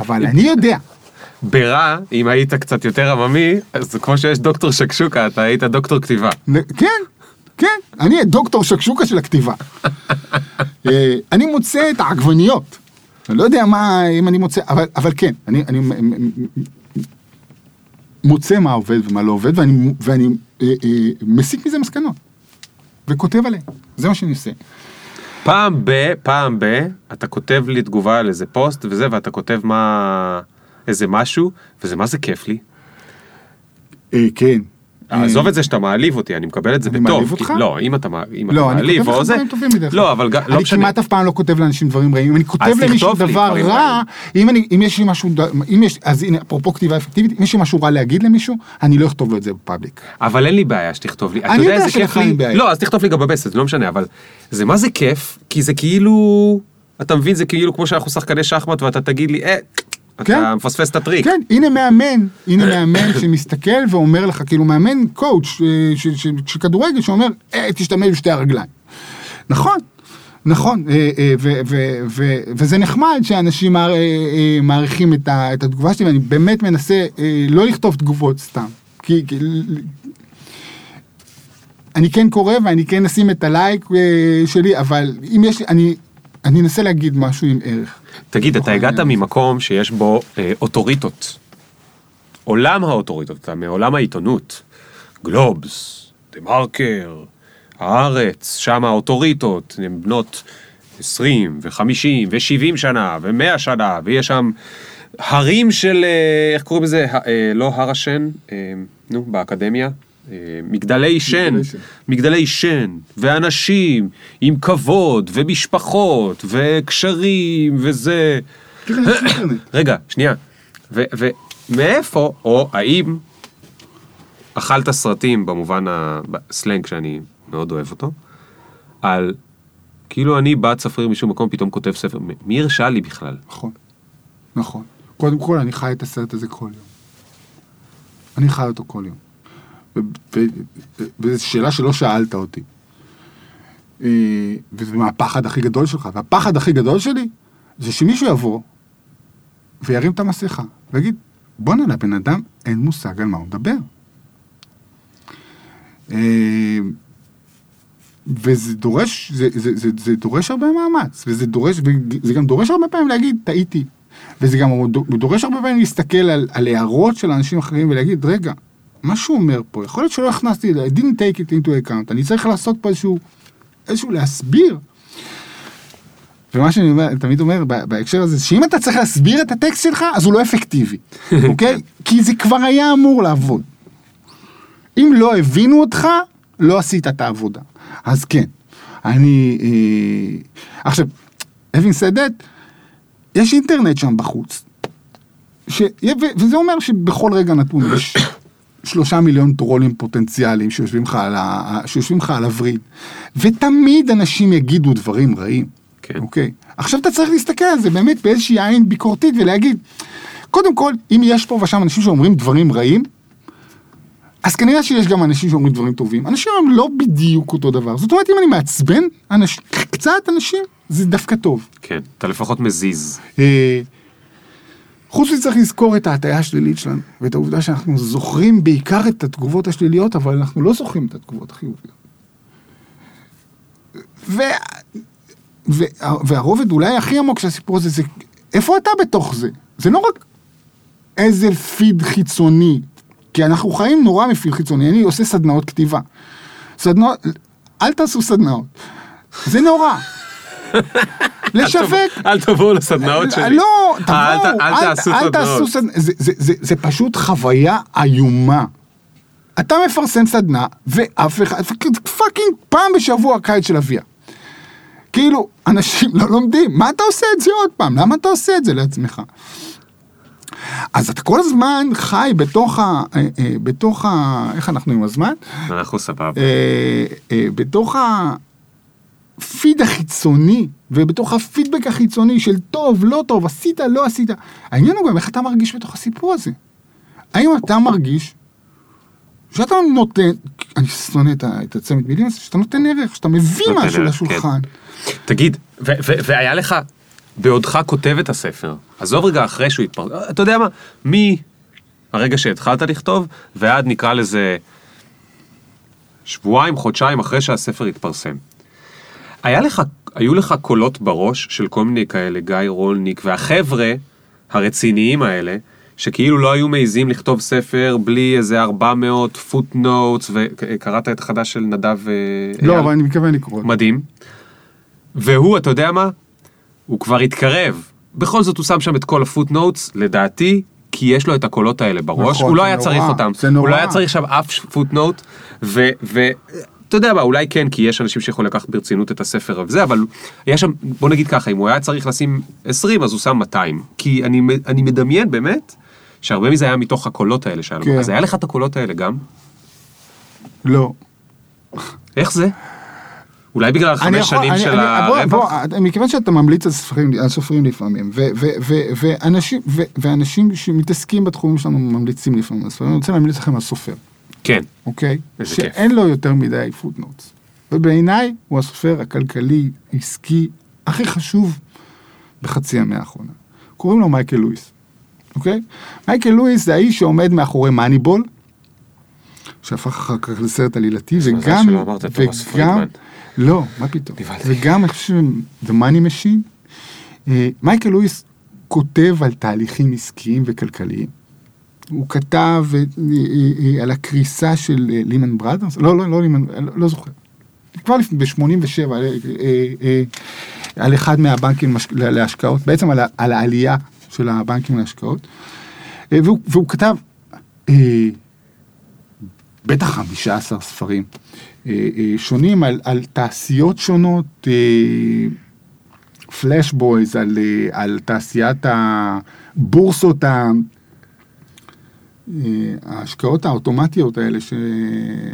אבל אני יודע. ברע, אם היית קצת יותר עממי, אז כמו שיש דוקטור שקשוקה, אתה היית דוקטור כתיבה. כן, כן, אני דוקטור שקשוקה של הכתיבה. (laughs) אה, אני מוצא את העגבניות. אני לא יודע מה, אם אני מוצא, אבל, אבל כן, אני, אני מוצא מה עובד ומה לא עובד, ואני, ואני אה, אה, מסיק מזה מסקנות. וכותב עליהן, זה מה שאני עושה. פעם ב, פעם ב, אתה כותב לי תגובה על איזה פוסט וזה, ואתה כותב מה, איזה משהו, וזה מה זה כיף לי. אה, כן. עזוב את זה שאתה מעליב אותי, אני מקבל את זה אני בטוב. מעליב כי- אותך? לא, אם אתה מע- אם אתה לא, אני מעליב כותב או לך זה, דברים טובים בדרך כלל. לא, אבל לא אני משנה. כמעט אף פעם לא כותב לאנשים דברים רעים. אם אני כותב למישהו דבר רע. אם אני- יש לי משהו, אז הנה, אפרופו כתיבה אפקטיבית, אם יש לי משהו רע להגיד למישהו, אני לא אכתוב לו את זה ב public. אבל אין לי בעיה שתכתוב לי. אני יודע שלך? אין בעיה. לא, אז תכתוב לי גם בפוסט, זה לא משנה, אבל זה מה זה כיף, כי זה כאילו, אתה מבין, זה כאילו כמו שאנחנו שחקני שחמט ואתה תגיד לי, אה, כן. אתה מפספס את הטריק. כן, הנה מאמן, הנה מאמן (coughs) שמסתכל ואומר לך, כאילו מאמן coach אה, של- כדורגל שאומר, אה, תשתמש בשתי הרגליים. נכון, נכון, אה, אה, ו- ו- ו- וזה נחמד שאנשים מער- מעריכים את התגובה שלי, ואני באמת מנסה לא לכתוב תגובות סתם. כי... כי- אני כן קורא ואני כן אשים את הלייק שלי, אבל אם יש לי, אני, אני אנסה להגיד משהו עם ערך. תגיד, אתה הגעת ממקום שיש בו אה, אוטוריטות. עולם האוטוריטות, אתה מעולם העיתונות. גלובס, דה מרקר, הארץ, שם האוטוריטות, הן בנות 20 ו-50 ו-70 שנה ו-100 שנה, ויש שם הרים של, אה, איך קוראים לזה? אה, לא הר השן, נו, באקדמיה. מגדלי שן, מגדלי שן. ואנשים עם כבוד, ומשפחות, וקשרים, וזה. רגע, שנייה. ומאיפה, או האם אכלת סרטים במובן הסלנג שאני מאוד אוהב אותו, על כאילו אני בת צפריר משום מקום פתאום כותב ספר, מי הרשה לי בכלל? נכון, נכון. קודם כל, אני חי את הסרט הזה כל יום. אני חי אותו כל יום. וזו שאלה שלא שאלת אותי. אה, וזה מהפחד הכי גדול שלך. והפחד הכי גדול שלי זה שמישהו יבוא וירים את המסכה ויגיד, בואנה, לבן אדם אין מושג על מה הוא מדבר. אה, וזה דורש, זה, זה, זה, זה דורש הרבה מאמץ, וזה דורש, וזה גם דורש הרבה פעמים להגיד, טעיתי. וזה גם דורש הרבה פעמים להסתכל על, על הערות של אנשים אחרים ולהגיד, רגע, מה שהוא אומר פה, יכול להיות שלא הכנסתי, I didn't take it into account, אני צריך לעשות פה איזשהו, איזשהו להסביר. ומה שאני אומר, תמיד אומר בהקשר הזה, שאם אתה צריך להסביר את הטקסט שלך, אז הוא לא אפקטיבי, (laughs) אוקיי? כי זה כבר היה אמור לעבוד. אם לא הבינו אותך, לא עשית את העבודה. אז כן, אני... אה, עכשיו, having said that, יש אינטרנט שם בחוץ. ש... וזה אומר שבכל רגע נתון יש (coughs) שלושה מיליון טרולים פוטנציאליים שיושבים לך על, ה... שיושבים לך על הווריד. ותמיד אנשים יגידו דברים רעים. כן. אוקיי? עכשיו אתה צריך להסתכל על זה באמת באיזושהי עין ביקורתית ולהגיד, קודם כל, אם יש פה ושם אנשים שאומרים דברים רעים, אז כנראה שיש גם אנשים שאומרים דברים טובים. אנשים הם לא בדיוק אותו דבר. זאת אומרת, אם אני מעצבן אנשים, קצת אנשים, זה דווקא טוב. כן, אתה לפחות מזיז. חוץ מזה צריך לזכור את ההטייה השלילית שלנו, ואת העובדה שאנחנו זוכרים בעיקר את התגובות השליליות, אבל אנחנו לא זוכרים את התגובות החיוביות. ו... ו... והרובד אולי הכי עמוק של הסיפור הזה, זה איפה אתה בתוך זה? זה לא רק איזה פיד חיצוני, כי אנחנו חיים נורא מפיד חיצוני, אני עושה סדנאות כתיבה. סדנאות, אל תעשו סדנאות, זה נורא. לשווק אל תבואו לסדנאות שלי. לא, אה, תבואו, אל תעשו סדנאות. זה- פשוט חוויה איומה. אתה מפרסם סדנה, ואף אחד, פאקינג פעם בשבוע קיץ של אביה. כאילו, אנשים לא לומדים, מה אתה עושה את זה עוד פעם? למה אתה עושה את זה לעצמך? אז אתה כל הזמן חי בתוך ה... אה, אה, בתוך ה... איך אנחנו עם הזמן? אנחנו סבבה. אה, אה, בתוך ה... הפיד החיצוני, ובתוך הפידבק החיצוני של טוב, לא טוב, עשית, לא עשית, העניין הוא גם איך אתה מרגיש בתוך הסיפור הזה. האם אתה מרגיש שאתה נותן, אני שונא את את הצמד מילים הזה, שאתה נותן ערך, שאתה מביא משהו ערך, לשולחן. תגיד, ו- ו- והיה לך, בעודך כותב את הספר, עזוב רגע אחרי שהוא התפרסם, אתה יודע מה, מהרגע שהתחלת לכתוב, ועד נקרא לזה שבועיים, חודשיים אחרי שהספר התפרסם. היה לך, היו לך קולות בראש של כל מיני כאלה, גיא רולניק והחבר'ה הרציניים האלה, שכאילו לא היו מעיזים לכתוב ספר בלי איזה 400 פוט נוטס, וקראת את החדש של נדב אה, לא, אייל? אבל אני מתכוון לקרוא. מדהים. והוא, אתה יודע מה? הוא כבר התקרב. בכל זאת הוא שם שם את כל הפוט נוטס, לדעתי, כי יש לו את הקולות האלה בראש. נכון, הוא לא היה נורא, צריך אותם. הוא. לא היה צריך שם אף פוט נוט, ו... ו- אתה יודע מה, אולי כן, כי יש אנשים שיכולים לקחת ברצינות את הספר וזה, אבל היה שם, בוא נגיד ככה, אם הוא היה צריך לשים 20, אז הוא שם 200. כי אני, אני מדמיין באמת, שהרבה מזה היה מתוך הקולות האלה שלנו. כן. אז היה לך את הקולות האלה גם? לא. (laughs) איך זה? אולי בגלל החמש שנים אני- של אני- הרווח? בוא, מכיוון שאתה ממליץ על סופרים, על סופרים לפעמים, ו- ו- ו- ואנשים, ו- ואנשים שמתעסקים בתחומים שלנו ממליצים לפעמים על סופרים, אני רוצה להמליץ לכם על סופר, כן. אוקיי? איזה כיף. שאין לו יותר מדי footnotes. ובעיניי הוא הסופר הכלכלי, עסקי, הכי חשוב בחצי המאה האחרונה. קוראים לו מייקל לואיס, אוקיי? מייקל לואיס זה האיש שעומד מאחורי Moneyball, שהפך אחר כך לסרט עלילתי, וגם, פרידמן. לא, מה פתאום, נבהלתי. וגם אני חושב The Money Machine, אה, מייקל לואיס כותב על תהליכים עסקיים וכלכליים. הוא כתב אה, אה, אה, על הקריסה של אה, לימן בראדרס, לא, לא, לא לימן, לא, לא זוכר. כבר ב-87, אה, על אחד מהבנקים להשקעות, בעצם על, העלייה של הבנקים להשקעות. אה, והוא, והוא כתב אה, בטח 15 ספרים אה, אה, שונים על, על תעשיות שונות, אה, פלאש בויז, על, אה, על תעשיית הבורסות, אה, ההשקעות האוטומטיות האלה, ש...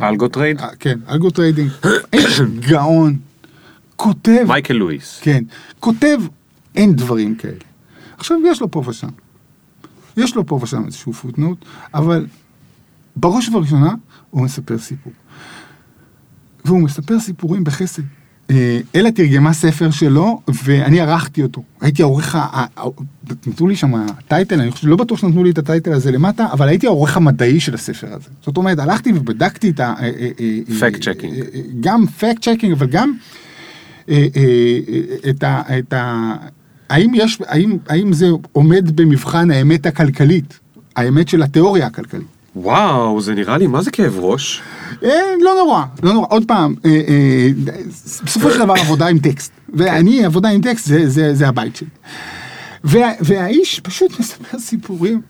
algo trade? אה, כן, algo trading, (coughs) איש גאון, כותב, מייקל לואיס. כן, כותב, אין דברים כאלה. עכשיו, יש לו פה ושם. יש לו פה ושם איזשהו footnote, אבל בראש ובראשונה הוא מספר סיפור. והוא מספר סיפורים בחסד. אה, אלה תרגמה ספר שלו, ואני ערכתי אותו. הייתי העורך, נתנו לי שם טייטל, אני חושב, לא בטוח שנתנו לי את הטייטל הזה למטה, אבל הייתי העורך המדעי של הספר הזה. זאת אומרת, הלכתי ובדקתי את ה... אה, אה, Fact אה, גם fact checking, אבל גם את ה... את ה האם יש, האם, האם זה עומד במבחן האמת הכלכלית, האמת של התיאוריה הכלכלית? וואו, זה נראה לי, מה זה כאב ראש? אה, לא נורא, לא נורא. עוד פעם, אה, אה, בסופו של דבר עבודה עם טקסט. ואני, עבודה עם טקסט זה, הבית שלי. וה, והאיש פשוט מספר סיפורים,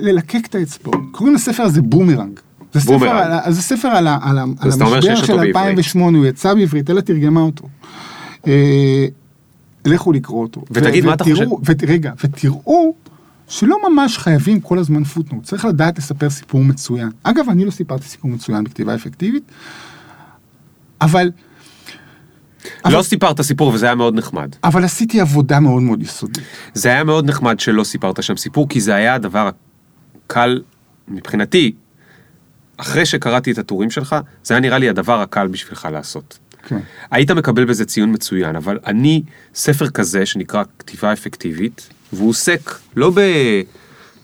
ללקק את האצבעות. קוראים לספר הזה בומרנג. זה ספר. על, זה ספר על, המשבר של אותו בעברית. 2008, הוא יצא בעברית, אלה תרגמה אותו. לכו לקרוא אותו. ותגיד, מה אתה ות- רגע, ותראו שלא ממש חייבים כל הזמן footnote, צריך לדעת לספר סיפור מצוין. אגב, אני לא סיפרתי סיפור מצוין בכתיבה אפקטיבית, אבל, אבל- לא סיפרת סיפור וזה היה מאוד נחמד. אבל עשיתי עבודה מאוד מאוד יסודית. זה היה מאוד נחמד שלא סיפרת שם סיפור, כי זה היה הדבר הקל, מבחינתי, אחרי שקראתי את הטורים שלך, זה היה נראה לי הדבר הקל בשבילך לעשות. כן. היית מקבל בזה ציון מצוין, אבל אני, ספר כזה שנקרא כתיבה אפקטיבית, והוא עוסק לא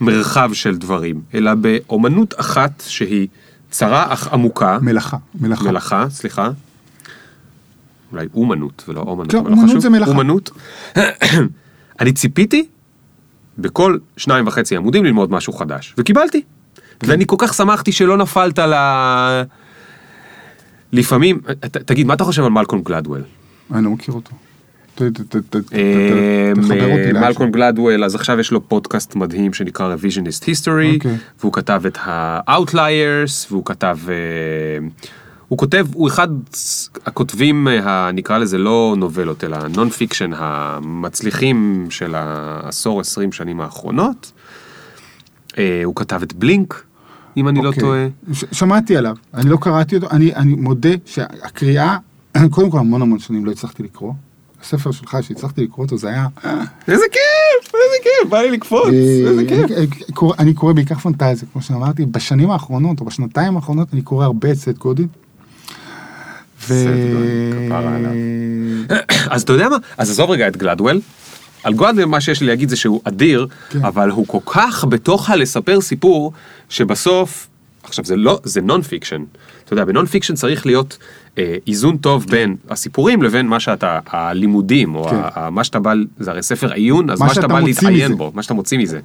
במרחב של דברים, אלא באומנות אחת שהיא צרה אך עמוקה, מלאכה, מלאכה. מלאכה, סליחה. אולי אומנות ולא אומנות, לא, אבל לא אומנות חשוב. זה מלאכה. אומנות. (clears throat) אני ציפיתי בכל שניים וחצי עמודים ללמוד משהו חדש, וקיבלתי. כן. ואני כל כך שמחתי שלא נפלת ל... לפעמים, ת- תגיד, מה אתה חושב על מלקום גלדוול? אני לא מכיר אותו. מלקום גלדוול, אז עכשיו יש לו פודקאסט מדהים שנקרא Revisionist History, אוקיי. והוא כתב את ה-Outliers, והוא כתב, אה, הוא כותב, הוא אחד הכותבים, אה, נקרא לזה לא נובלות, אלא non-fiction המצליחים של העשור עשרים שנים האחרונות. אה, הוא כתב את Blink, אם אני לא אוקיי. טועה. שמעתי עליו, אני לא קראתי אותו, אני, אני מודה שהקריאה (clears throat) קודם כל המון המון שנים לא הצלחתי לקרוא. הספר שלך שהצלחתי לקרוא אותו זה היה... איזה כיף, איזה כיף, בא לי לקפוץ, איזה אה, כיף. אני- קורא- אני קורא בעיקר פנטזיה, כמו שאמרתי, בשנים האחרונות, או בשנתיים האחרונות, אני קורא הרבה את סט גודין. עליו. (coughs) אז אתה יודע מה? אז עזוב רגע את גלדוול. על גלדוול מה שיש לי להגיד זה שהוא אדיר, כן. אבל הוא כל כך בתוך הלספר סיפור, שבסוף, עכשיו זה לא, זה non-fiction. אתה יודע, ב non-fiction צריך להיות אה, איזון טוב בין הסיפורים לבין מה שאתה, הלימודים, או כן. ה, מה שאתה בא, זה הרי ספר עיון, אז מה מה שאתה בא להתעיין. בו, מה שאתה מוציא מזה.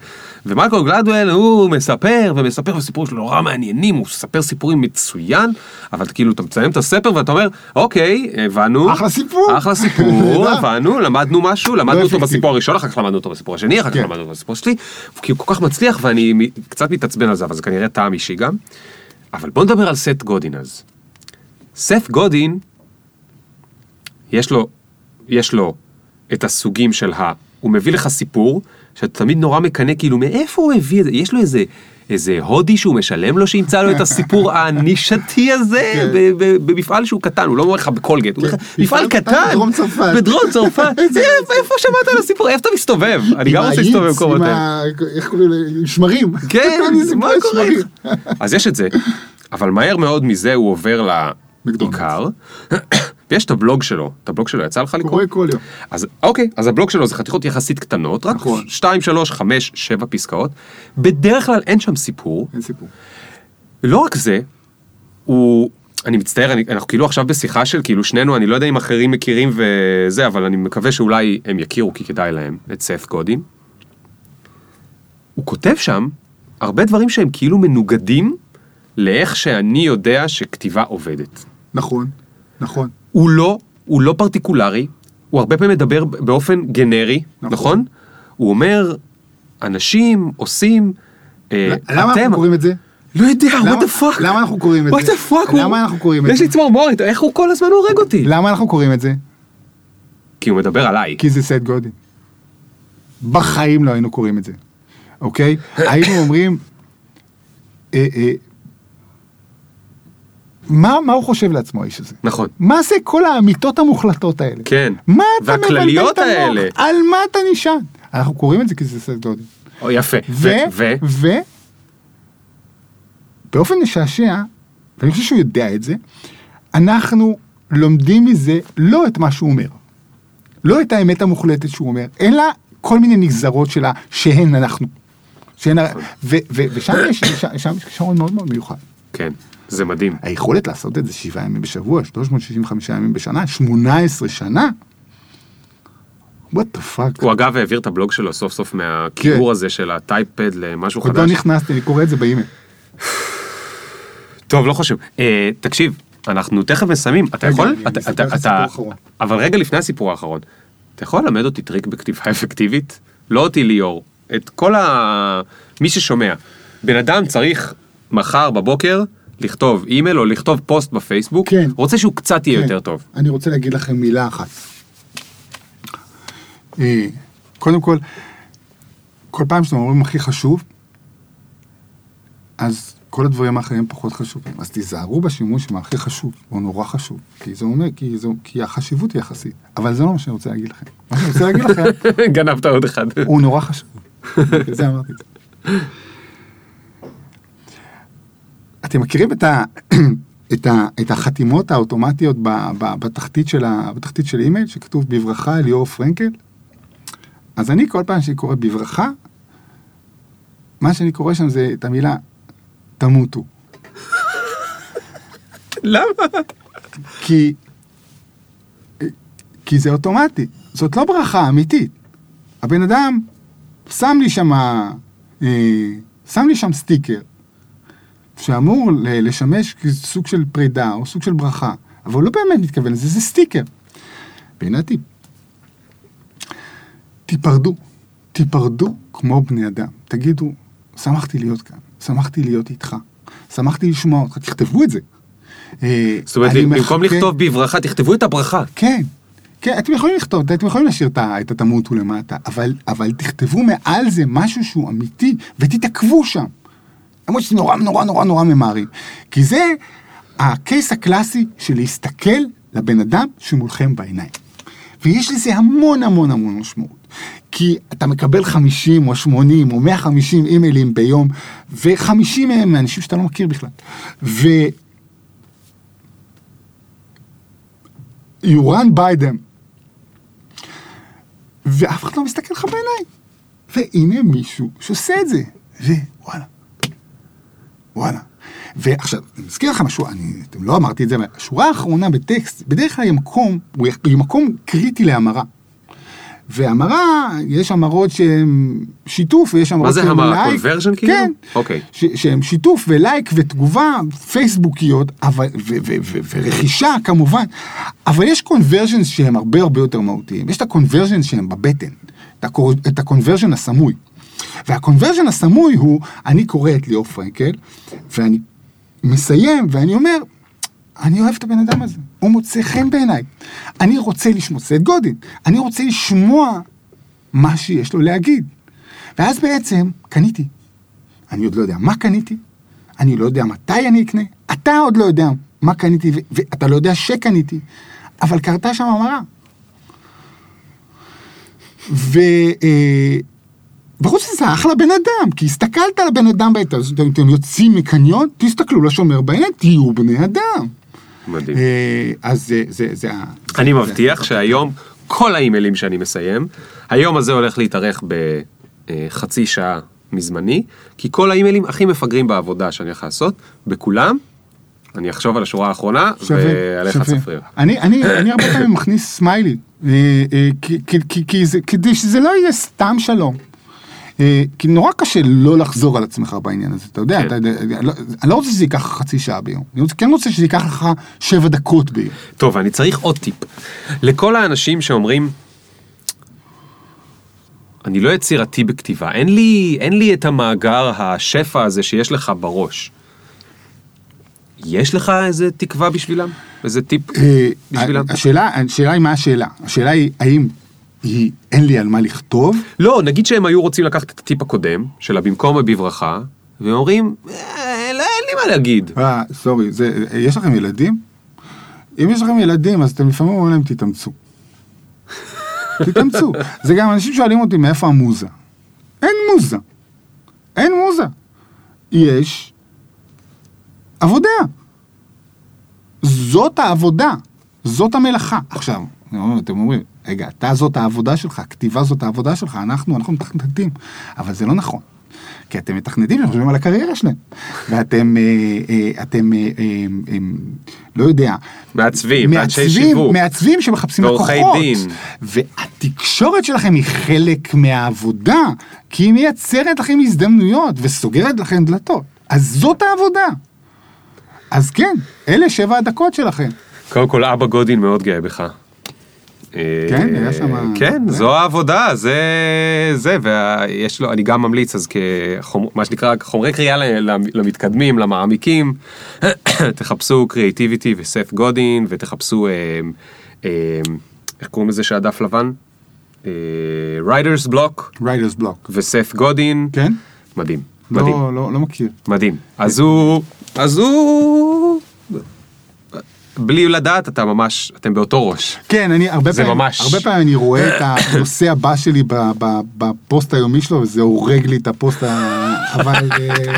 ומייקל גלדוול הוא מספר ומספר וסיפורים שלו נורא מעניינים, הוא מספר סיפורים מצוין, אבל כאילו אתה מצלם את הספר ואתה אומר, אוקיי, הבנו. אחלה סיפור. אחלה (laughs) סיפור. הבנו, למדנו משהו, למדנו אותו אפקטיבי. בסיפור הראשון, אחר כך למדנו אותו בסיפור השני, אחר כך כן. למדנו אותו בסיפור השני, כי הוא כל כך מצליח ואני קצת מתעצבן על זה, אבל זה כנראה טעם אישי גם. אבל בוא נדבר על סט גודין אז. סט גודין, יש לו, יש לו את הסוגים של ה... הוא מביא לך סיפור, שאתה תמיד נורא מקנא, כאילו, מאיפה הוא הביא את זה? יש לו איזה... איזה הודי שהוא משלם לו שימצא לו את הסיפור (laughs) הנישתי הזה כן. במפעל שהוא קטן, הוא לא אומר לך בקולגייט, הוא אומר לך, כן. מפעל קטן בדרום צרפת." בדרום צרפת, (laughs) איפה שמעת על הסיפור, איפה אתה מסתובב? אני גם רוצה להסתובב במקומות עם האלה. איך קוראים לזה? שמרים. כן, (laughs) מה קורה? אז יש את זה, אבל מהר מאוד מזה הוא עובר לעיקר, (coughs) ויש את הבלוג שלו, את הבלוג שלו יצא לך לקרוא? קורא כל יום. אז אוקיי, אז הבלוג שלו זה חתיכות יחסית קטנות, רק נכון. 2, 3, 5, 7 פסקאות, בדרך כלל אין שם סיפור, אין סיפור. לא רק זה, הוא, אני מצטער, אני, אנחנו כאילו עכשיו בשיחה של כאילו שנינו, אני לא יודע אם אחרים מכירים וזה, אבל אני מקווה שאולי הם יכירו כי כדאי להם, את סף גודין. הוא כותב שם הרבה דברים שהם כאילו מנוגדים לאיך שאני יודע שכתיבה עובדת. נכון, נכון. הוא לא, הוא לא פרטיקולרי, הוא הרבה פעמים מדבר באופן גנרי, נכון? נכון. הוא אומר, אנשים עושים, אה, למה אתם, אנחנו קוראים את זה? לא יודע, למה- what the fuck? למה אנחנו קוראים את what זה? the fuck? למה אנחנו קוראים את יש זה? לי צמרמורת, איך הוא כל הזמן הורג אותי? למה אנחנו קוראים את זה? כי הוא מדבר עליי. כי זה סט גודין. בחיים לא היינו קוראים את זה, אוקיי? היינו אומרים, אה, אה, מה, מה הוא חושב לעצמו האיש הזה? נכון. מה זה כל האמיתות המוחלטות האלה? כן. מה אתה מבלבל והכלליות את המוח? האלה. על מה אתה נשען? אנחנו קוראים את זה כי זה גודין. או, יפה. ו... ו... ו... באופן משעשע, ואני חושב שהוא יודע את זה, אנחנו לומדים מזה לא את מה שהוא אומר. לא את האמת המוחלטת שהוא אומר, אלא כל מיני נגזרות שלה שהן אנחנו. שהן... ו- ושם יש, כישרון מאוד מאוד מיוחד. כן, זה מדהים. היכולת לעשות את זה שבעה ימים בשבוע, 365 ימים בשנה, 18 שנה. what the fuck. הוא אגב העביר את הבלוג שלו סוף סוף מהקיבור הזה של ה Typepad למשהו כן. עוד לא חדש. נכנסתי, אני קורא את זה באימייל. טוב, לא חשוב. אה, תקשיב, אנחנו תכף מסיימים. אתה רגע, יכול? אתה- אתה- סיפור אתה-. אבל רגע לפני הסיפור האחרון, אתה יכול ללמד אותי טריק בכתיבה אפקטיבית? לא אותי ליאור, את כל ה... מי ששומע. בן אדם צריך מחר בבוקר לכתוב אימייל או לכתוב פוסט בפייסבוק, כן. רוצה שהוא קצת יהיה כן. יותר טוב. אני רוצה להגיד לכם מילה אחת. אה, קודם כל, כל פעם שאתם אומרים הכי חשוב, אז כל הדברים האחרים פחות חשובים. אז תיזהרו בשימוש עם הכי חשוב, הוא נורא חשוב. כי זה אומר, כי, זה, כי החשיבות היא יחסית. אבל זה לא מה שאני רוצה להגיד לכם. מה שאני רוצה להגיד לכם, (laughs) גנבת עוד אחד. הוא נורא חשוב. (laughs) זה אמרתי את זה. אתם מכירים את, ה, (clears throat) את, ה, את החתימות האוטומטיות ב, ב, בתחתית, של ה, בתחתית של אימייל, שכתוב בברכה ליאור פרנקל? אז אני כל פעם שאני קורא בברכה, מה שאני קורא שם זה את המילה תמותו. (laughs) למה? כי, כי זה אוטומטי, זאת לא ברכה אמיתית. הבן אדם שם לי שם, אה, שם לי שם סטיקר, שאמור לשמש כסוג של פרידה או סוג של ברכה, אבל הוא לא באמת מתכוון לזה, זה סטיקר. הטיפ. תיפרדו, תיפרדו כמו בני אדם. תגידו, שמחתי להיות כאן, שמחתי להיות איתך, שמחתי לשמוע אותך, תכתבו את זה. אה, זאת אומרת, במקום לכתוב בברכה, תכתבו את הברכה. כן, כן, אתם יכולים לכתוב, אתם יכולים להשאיר את התמותו למטה, אבל, אבל תכתבו מעל זה משהו שהוא אמיתי, ותתעכבו שם. למרות שזה נורא נורא נורא נורא ממהרים. כי זה הקייס הקלאסי של להסתכל לבן אדם שמולכם בעיניים. ויש לזה המון המון המון משמעות. כי אתה מקבל 50 או 80 או 150 אימיילים ביום, ו-50 מהם מאנשים שאתה לא מכיר בכלל. ו... you run by them. ואף אחד לא מסתכל לך בעיניים. והנה מישהו שעושה את זה, ווואלה, וואלה. ועכשיו, אני מזכיר לך משהו, אני לא אמרתי את זה, אבל השורה האחרונה בטקסט, בדרך כלל היא מקום, היא מקום קריטי להמרה. והמרה, יש המרות שהן שיתוף ויש המרות מה זה שהן המרה? לייק. conversion כאילו? כן. אוקיי. ש- שהן שיתוף ולייק ותגובה פייסבוקיות, אבל, ו- ו- ו- ורכישה כמובן, אבל יש conversions שהם הרבה הרבה יותר מהותיים. יש את ה conversions שהם בבטן, את ה conversion הסמוי. וה conversion הסמוי הוא, אני קורא את ליאור פרנקל, ואני מסיים, ואני אומר, אני אוהב את הבן אדם הזה, הוא מוצא חן בעיניי. אני רוצה לשמוע, את גודין, אני רוצה לשמוע מה שיש לו להגיד. ואז בעצם קניתי. אני עוד לא יודע מה קניתי, אני לא יודע מתי אני אקנה, אתה עוד לא יודע מה קניתי, ואתה לא יודע שקניתי, אבל קרתה שם המרה. ו... אה, וחוץ מזה, אחלה בן אדם, כי הסתכלת על הבן אדם בעצם, אתם יוצאים מקניון, תסתכלו לשומר בעיניים, תהיו בני אדם. מדהים. אה, אז זה, זה, זה, אני מבטיח שהיום כל האימיילים שאני מסיים, היום הזה הולך להתארך בחצי שעה מזמני, כי כל האימיילים הכי מפגרים בעבודה שאני הולך לעשות, בכולם, אני אחשוב על השורה האחרונה, ועליך. צפריר. אני, אני, אני הרבה פעמים מכניס סמיילי, אה, אה, כדי שזה לא יהיה סתם שלום. אה, כי נורא קשה לא לחזור על עצמך בעניין הזה, אתה יודע, כן. אתה, לא, אני לא רוצה שזה ייקח לך חצי שעה ביום, אני כן רוצה שזה ייקח לך שבע דקות ביום. טוב, אני צריך עוד טיפ. לכל האנשים שאומרים, אני לא יצירתי בכתיבה, אין לי, אין לי את המאגר השפע הזה שיש לך בראש. יש לך איזה תקווה בשבילם? איזה טיפ אה, בשבילם? השאלה, השאלה היא מה השאלה, השאלה היא האם היא, אין לי על מה לכתוב, לא, נגיד שהם היו רוצים לקחת את הטיפ הקודם, של הבמקום ובברכה, והם אומרים, "אה, לא, אין לי מה להגיד. אה, סורי, זה, יש לכם ילדים? אם יש לכם ילדים, אז אתם לפעמים אומרים להם, תתאמצו. (laughs) תתאמצו. זה גם אנשים שואלים אותי מאיפה המוזה. אין מוזה. אין מוזה. יש עבודה. זאת העבודה. זאת המלאכה. עכשיו, אתם אומרים, רגע, אתה זאת העבודה שלך, כתיבה זאת העבודה שלך, אנחנו, אנחנו מתכנתים. אבל זה לא נכון. כי אתם מתכנתים וחושבים על הקריירה שלהם. ואתם, אה, אה, אתם, אה, לא יודע, מעצבים, אנשי שיווק. מעצבים שמחפשים ועורכי לקוחות. דין. והתקשורת שלכם היא חלק מהעבודה, כי היא מייצרת לכם הזדמנויות וסוגרת לכם דלתות. אז זאת העבודה. אז כן, אלה שבע הדקות שלכם. קודם כל, אבא גודין מאוד גאה בך. כן, אה, היה שם- כן, זה. זו העבודה, זה, זה, ויש לו, אני גם ממליץ, אז כמה שנקרא, חומרי קריאה למתקדמים, למעמיקים, (coughs) תחפשו creativity וסת' גודין, ותחפשו, אה, אה, איך קוראים לזה שהדף לבן? writer's block writer's block. וסת' גודין, כן? מדהים, מדהים. לא, לא, לא מכיר. מדהים. אז הוא, אז הוא, בלי לדעת אתה ממש, אתם באותו ראש. כן, אני הרבה פעמים, ממש. הרבה פעמים אני רואה את הנושא הבא שלי בפוסט היומי שלו, וזה הורג לי את הפוסט. אבל... אה,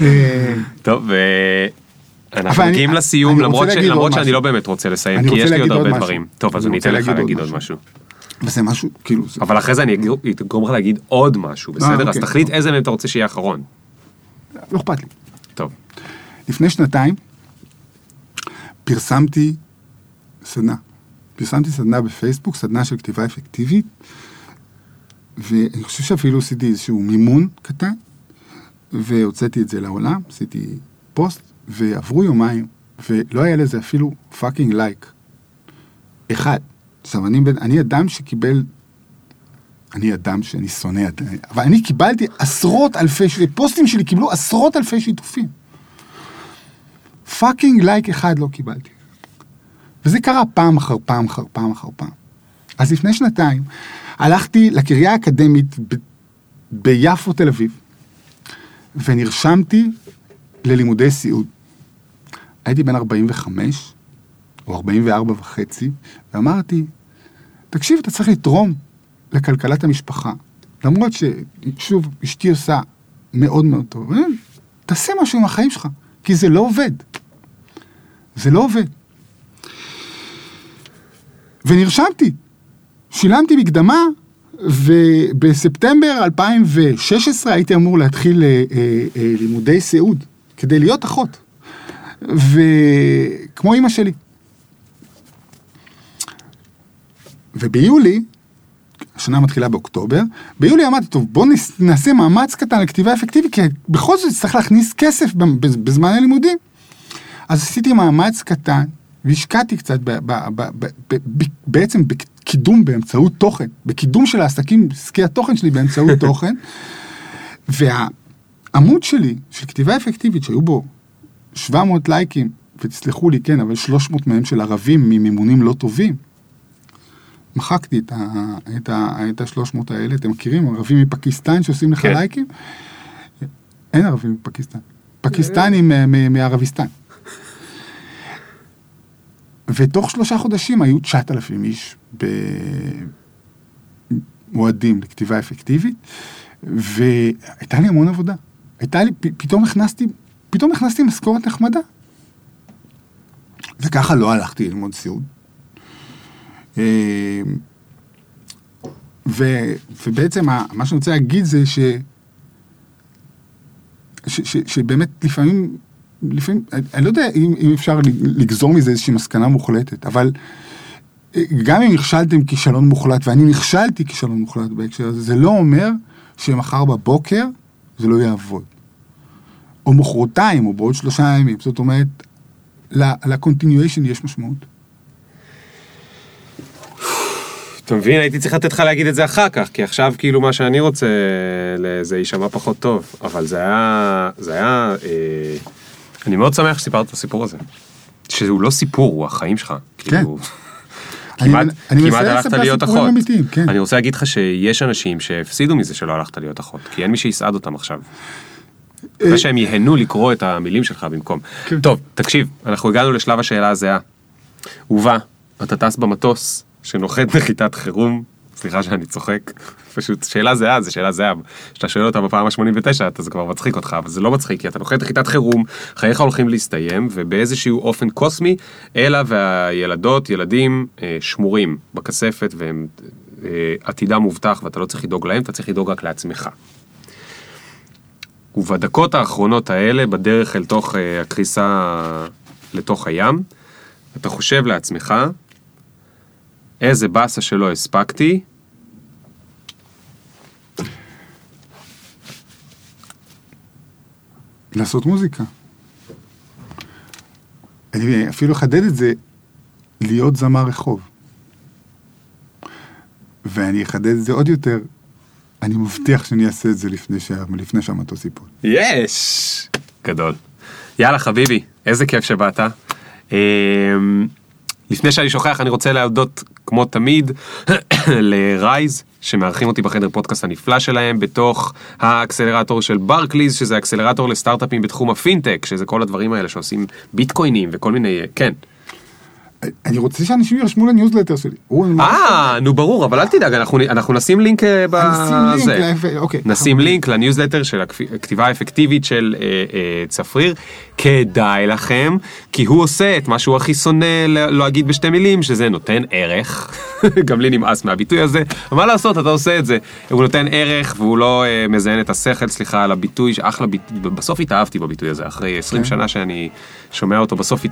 אה, טוב, אבל אנחנו מגיעים לסיום, למרות ש- למרות שאני משהו. לא באמת רוצה לסיים, כי יש לי עוד הרבה משהו. דברים. טוב, אז אני אתן לך להגיד עוד משהו. וזה משהו, כאילו, זה- אבל אחרי זה אני אגר- אגרום לך להגיד עוד משהו, בסדר? אז אוקיי. תחליט איזה מהם אתה רוצה שיהיה אחרון. לא אכפת לי. טוב. לפני שנתיים פרסמתי סדנה. פרסמתי סדנה בפייסבוק, סדנה של כתיבה אפקטיבית, ואני חושב שאפילו עשיתי איזשהו מימון קטן, והוצאתי את זה לעולם, עשיתי פוסט, ועברו יומיים, ולא היה לזה אפילו fucking לייק. אחד. עכשיו, אני, אני אדם שקיבל... אני אדם שאני שונא, אבל אני קיבלתי עשרות אלפי, פוסטים שלי קיבלו עשרות אלפי שיתופים. fucking לייק אחד לא קיבלתי. וזה קרה פעם אחר פעם אחר פעם אחר פעם. אז לפני שנתיים הלכתי לקריה האקדמית ב- ביפו תל אביב, ונרשמתי ללימודי סיעוד. הייתי בן 45, או 44 וחצי, ואמרתי, תקשיב, אתה צריך לתרום לכלכלת המשפחה. למרות ששוב, אשתי עושה מאוד מאוד טוב, אה, תעשה משהו עם החיים שלך, כי זה לא עובד. זה לא עובד. ונרשמתי, שילמתי מקדמה, ובספטמבר 2016 הייתי אמור להתחיל אה, אה, אה, לימודי סיעוד, כדי להיות אחות. וכמו אימא שלי. וביולי, השנה מתחילה באוקטובר, ביולי אמרתי, טוב, בואו נעשה מאמץ קטן לכתיבה אפקטיבית, כי בכל זאת צריך להכניס כסף בזמן הלימודים. אז עשיתי מאמץ קטן, והשקעתי קצת ב, ב, ב, ב, ב, ב, בעצם בקידום באמצעות תוכן, בקידום של העסקים, עסקי התוכן שלי באמצעות (laughs) תוכן. והעמוד שלי של כתיבה אפקטיבית, שהיו בו 700 לייקים, ותסלחו לי, כן, אבל 300 מהם של ערבים ממימונים לא טובים, מחקתי את, ה, את, ה, את ה-300 האלה, אתם מכירים? ערבים מפקיסטן שעושים לך כן. לייקים? אין ערבים מפקיסטן. פקיסטנים מערביסטן. ותוך שלושה חודשים היו 9,000 איש במועדים לכתיבה אפקטיבית, והייתה לי המון עבודה. הייתה לי, פתאום הכנסתי, פתאום הכנסתי משכורת נחמדה. וככה לא הלכתי ללמוד סיעוד. אה, ו, ובעצם מה שאני רוצה להגיד זה ש, ש, ש, שבאמת לפעמים לפעמים, אני לא יודע אם, אם אפשר לגזור מזה איזושהי מסקנה מוחלטת, אבל אה, גם אם נכשלתם כישלון מוחלט, ואני נכשלתי כישלון מוחלט בהקשר הזה, זה לא אומר שמחר בבוקר זה לא יעבוד. או מחרתיים, או בעוד שלושה ימים. זאת אומרת, ל-continuation יש משמעות. אתה מבין? הייתי צריך לתת לך להגיד את זה אחר כך, כי עכשיו כאילו מה שאני רוצה, זה יישמע פחות טוב, אבל זה היה, זה היה, אה, אני מאוד שמח שסיפרת את הסיפור הזה. שהוא לא סיפור, הוא החיים שלך. כן. כאילו, (laughs) כמעט, הלכת להיות אחות. אמיתיים, כן. אני רוצה להגיד לך שיש אנשים שהפסידו מזה שלא הלכת להיות אחות, כי אין מי שיסעד אותם עכשיו. אחרי אה, שהם ייהנו לקרוא את המילים שלך במקום. כן. טוב, תקשיב, אנחנו הגענו לשלב השאלה הזהה. ובה, אתה טס במטוס שנוחת (laughs) נחיתת חירום סליחה שאני צוחק, פשוט שאלה זהה זה שאלה זהה, כשאתה שואל אותה בפעם ה-89 זה כבר מצחיק אותך, אבל זה לא מצחיק כי אתה נוחת נחיתת חירום, חייך הולכים להסתיים ובאיזשהו אופן קוסמי, אלה והילדות, ילדים אה, שמורים בכספת והם אה, עתידם מובטח ואתה לא צריך לדאוג להם, אתה צריך לדאוג רק לעצמך. ובדקות האחרונות האלה, בדרך אל תוך אה, הקריסה לתוך הים, אתה חושב לעצמך, איזה באסה שלא הספקתי. לעשות מוזיקה. אני אפילו אחדד את זה, להיות זמר רחוב. ואני אחדד את זה עוד יותר, אני מבטיח שאני אעשה את זה לפני, ש... לפני שהמטוס ייפול. יש! גדול. יאללה חביבי, איזה כיף שבאת. לפני שאני שוכח אני רוצה להודות כמו תמיד (coughs) לרייז שמארחים אותי בחדר פודקאסט הנפלא שלהם בתוך האקסלרטור של ברקליז שזה אקסלרטור לסטארט-אפים בתחום הפינטק שזה כל הדברים האלה שעושים ביטקוינים וכל מיני כן. אני רוצה שאנשים ירשמו לניוזלטר שלי. אה, נו ברור, אבל אל תדאג, אנחנו נשים לינק אה, בזה. אוקיי. נשים לינק לניוזלטר של הכתיבה האפקטיבית של אה, אה, צפריר. כדאי לכם, כי הוא עושה את מה שהוא הכי שונא להגיד בשתי מילים, שזה נותן ערך. (laughs) גם לי נמאס מהביטוי הזה, מה לעשות, אתה עושה את זה. הוא נותן ערך והוא לא מזיין את השכל, סליחה על הביטוי, שאחלה ביטוי, בסוף התאהבתי בביטוי הזה, אחרי 20 כן. שנה שאני שומע אותו, בסוף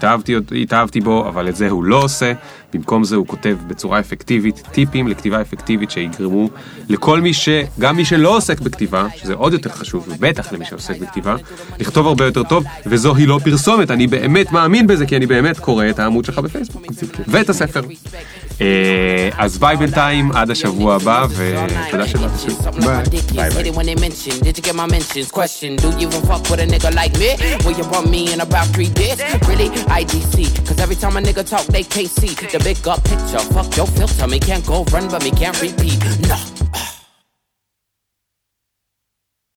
התאהבתי בו, אבל את זה הוא לא עושה, במקום זה הוא כותב בצורה אפקטיבית טיפים לכתיבה אפקטיבית שיגרמו לכל מי ש... גם מי שלא עוסק בכתיבה, שזה עוד יותר חשוב, ובטח למי שעוסק בכתיבה, לכתוב הרבה יותר טוב, וזוהי לא פרסומת, אני באמת מאמין בזה, כי אני באמת קורא את העמוד שלך בפייסבוק, ואת הספר. אה, אז ביי בינתיים, עד השבוע הבא, ותודה שבאת שוב. ביי. Really, IDC, cause every time a nigga talk, they can't see the big up picture. Fuck your filter, me can't go run, but me can't repeat. Nah.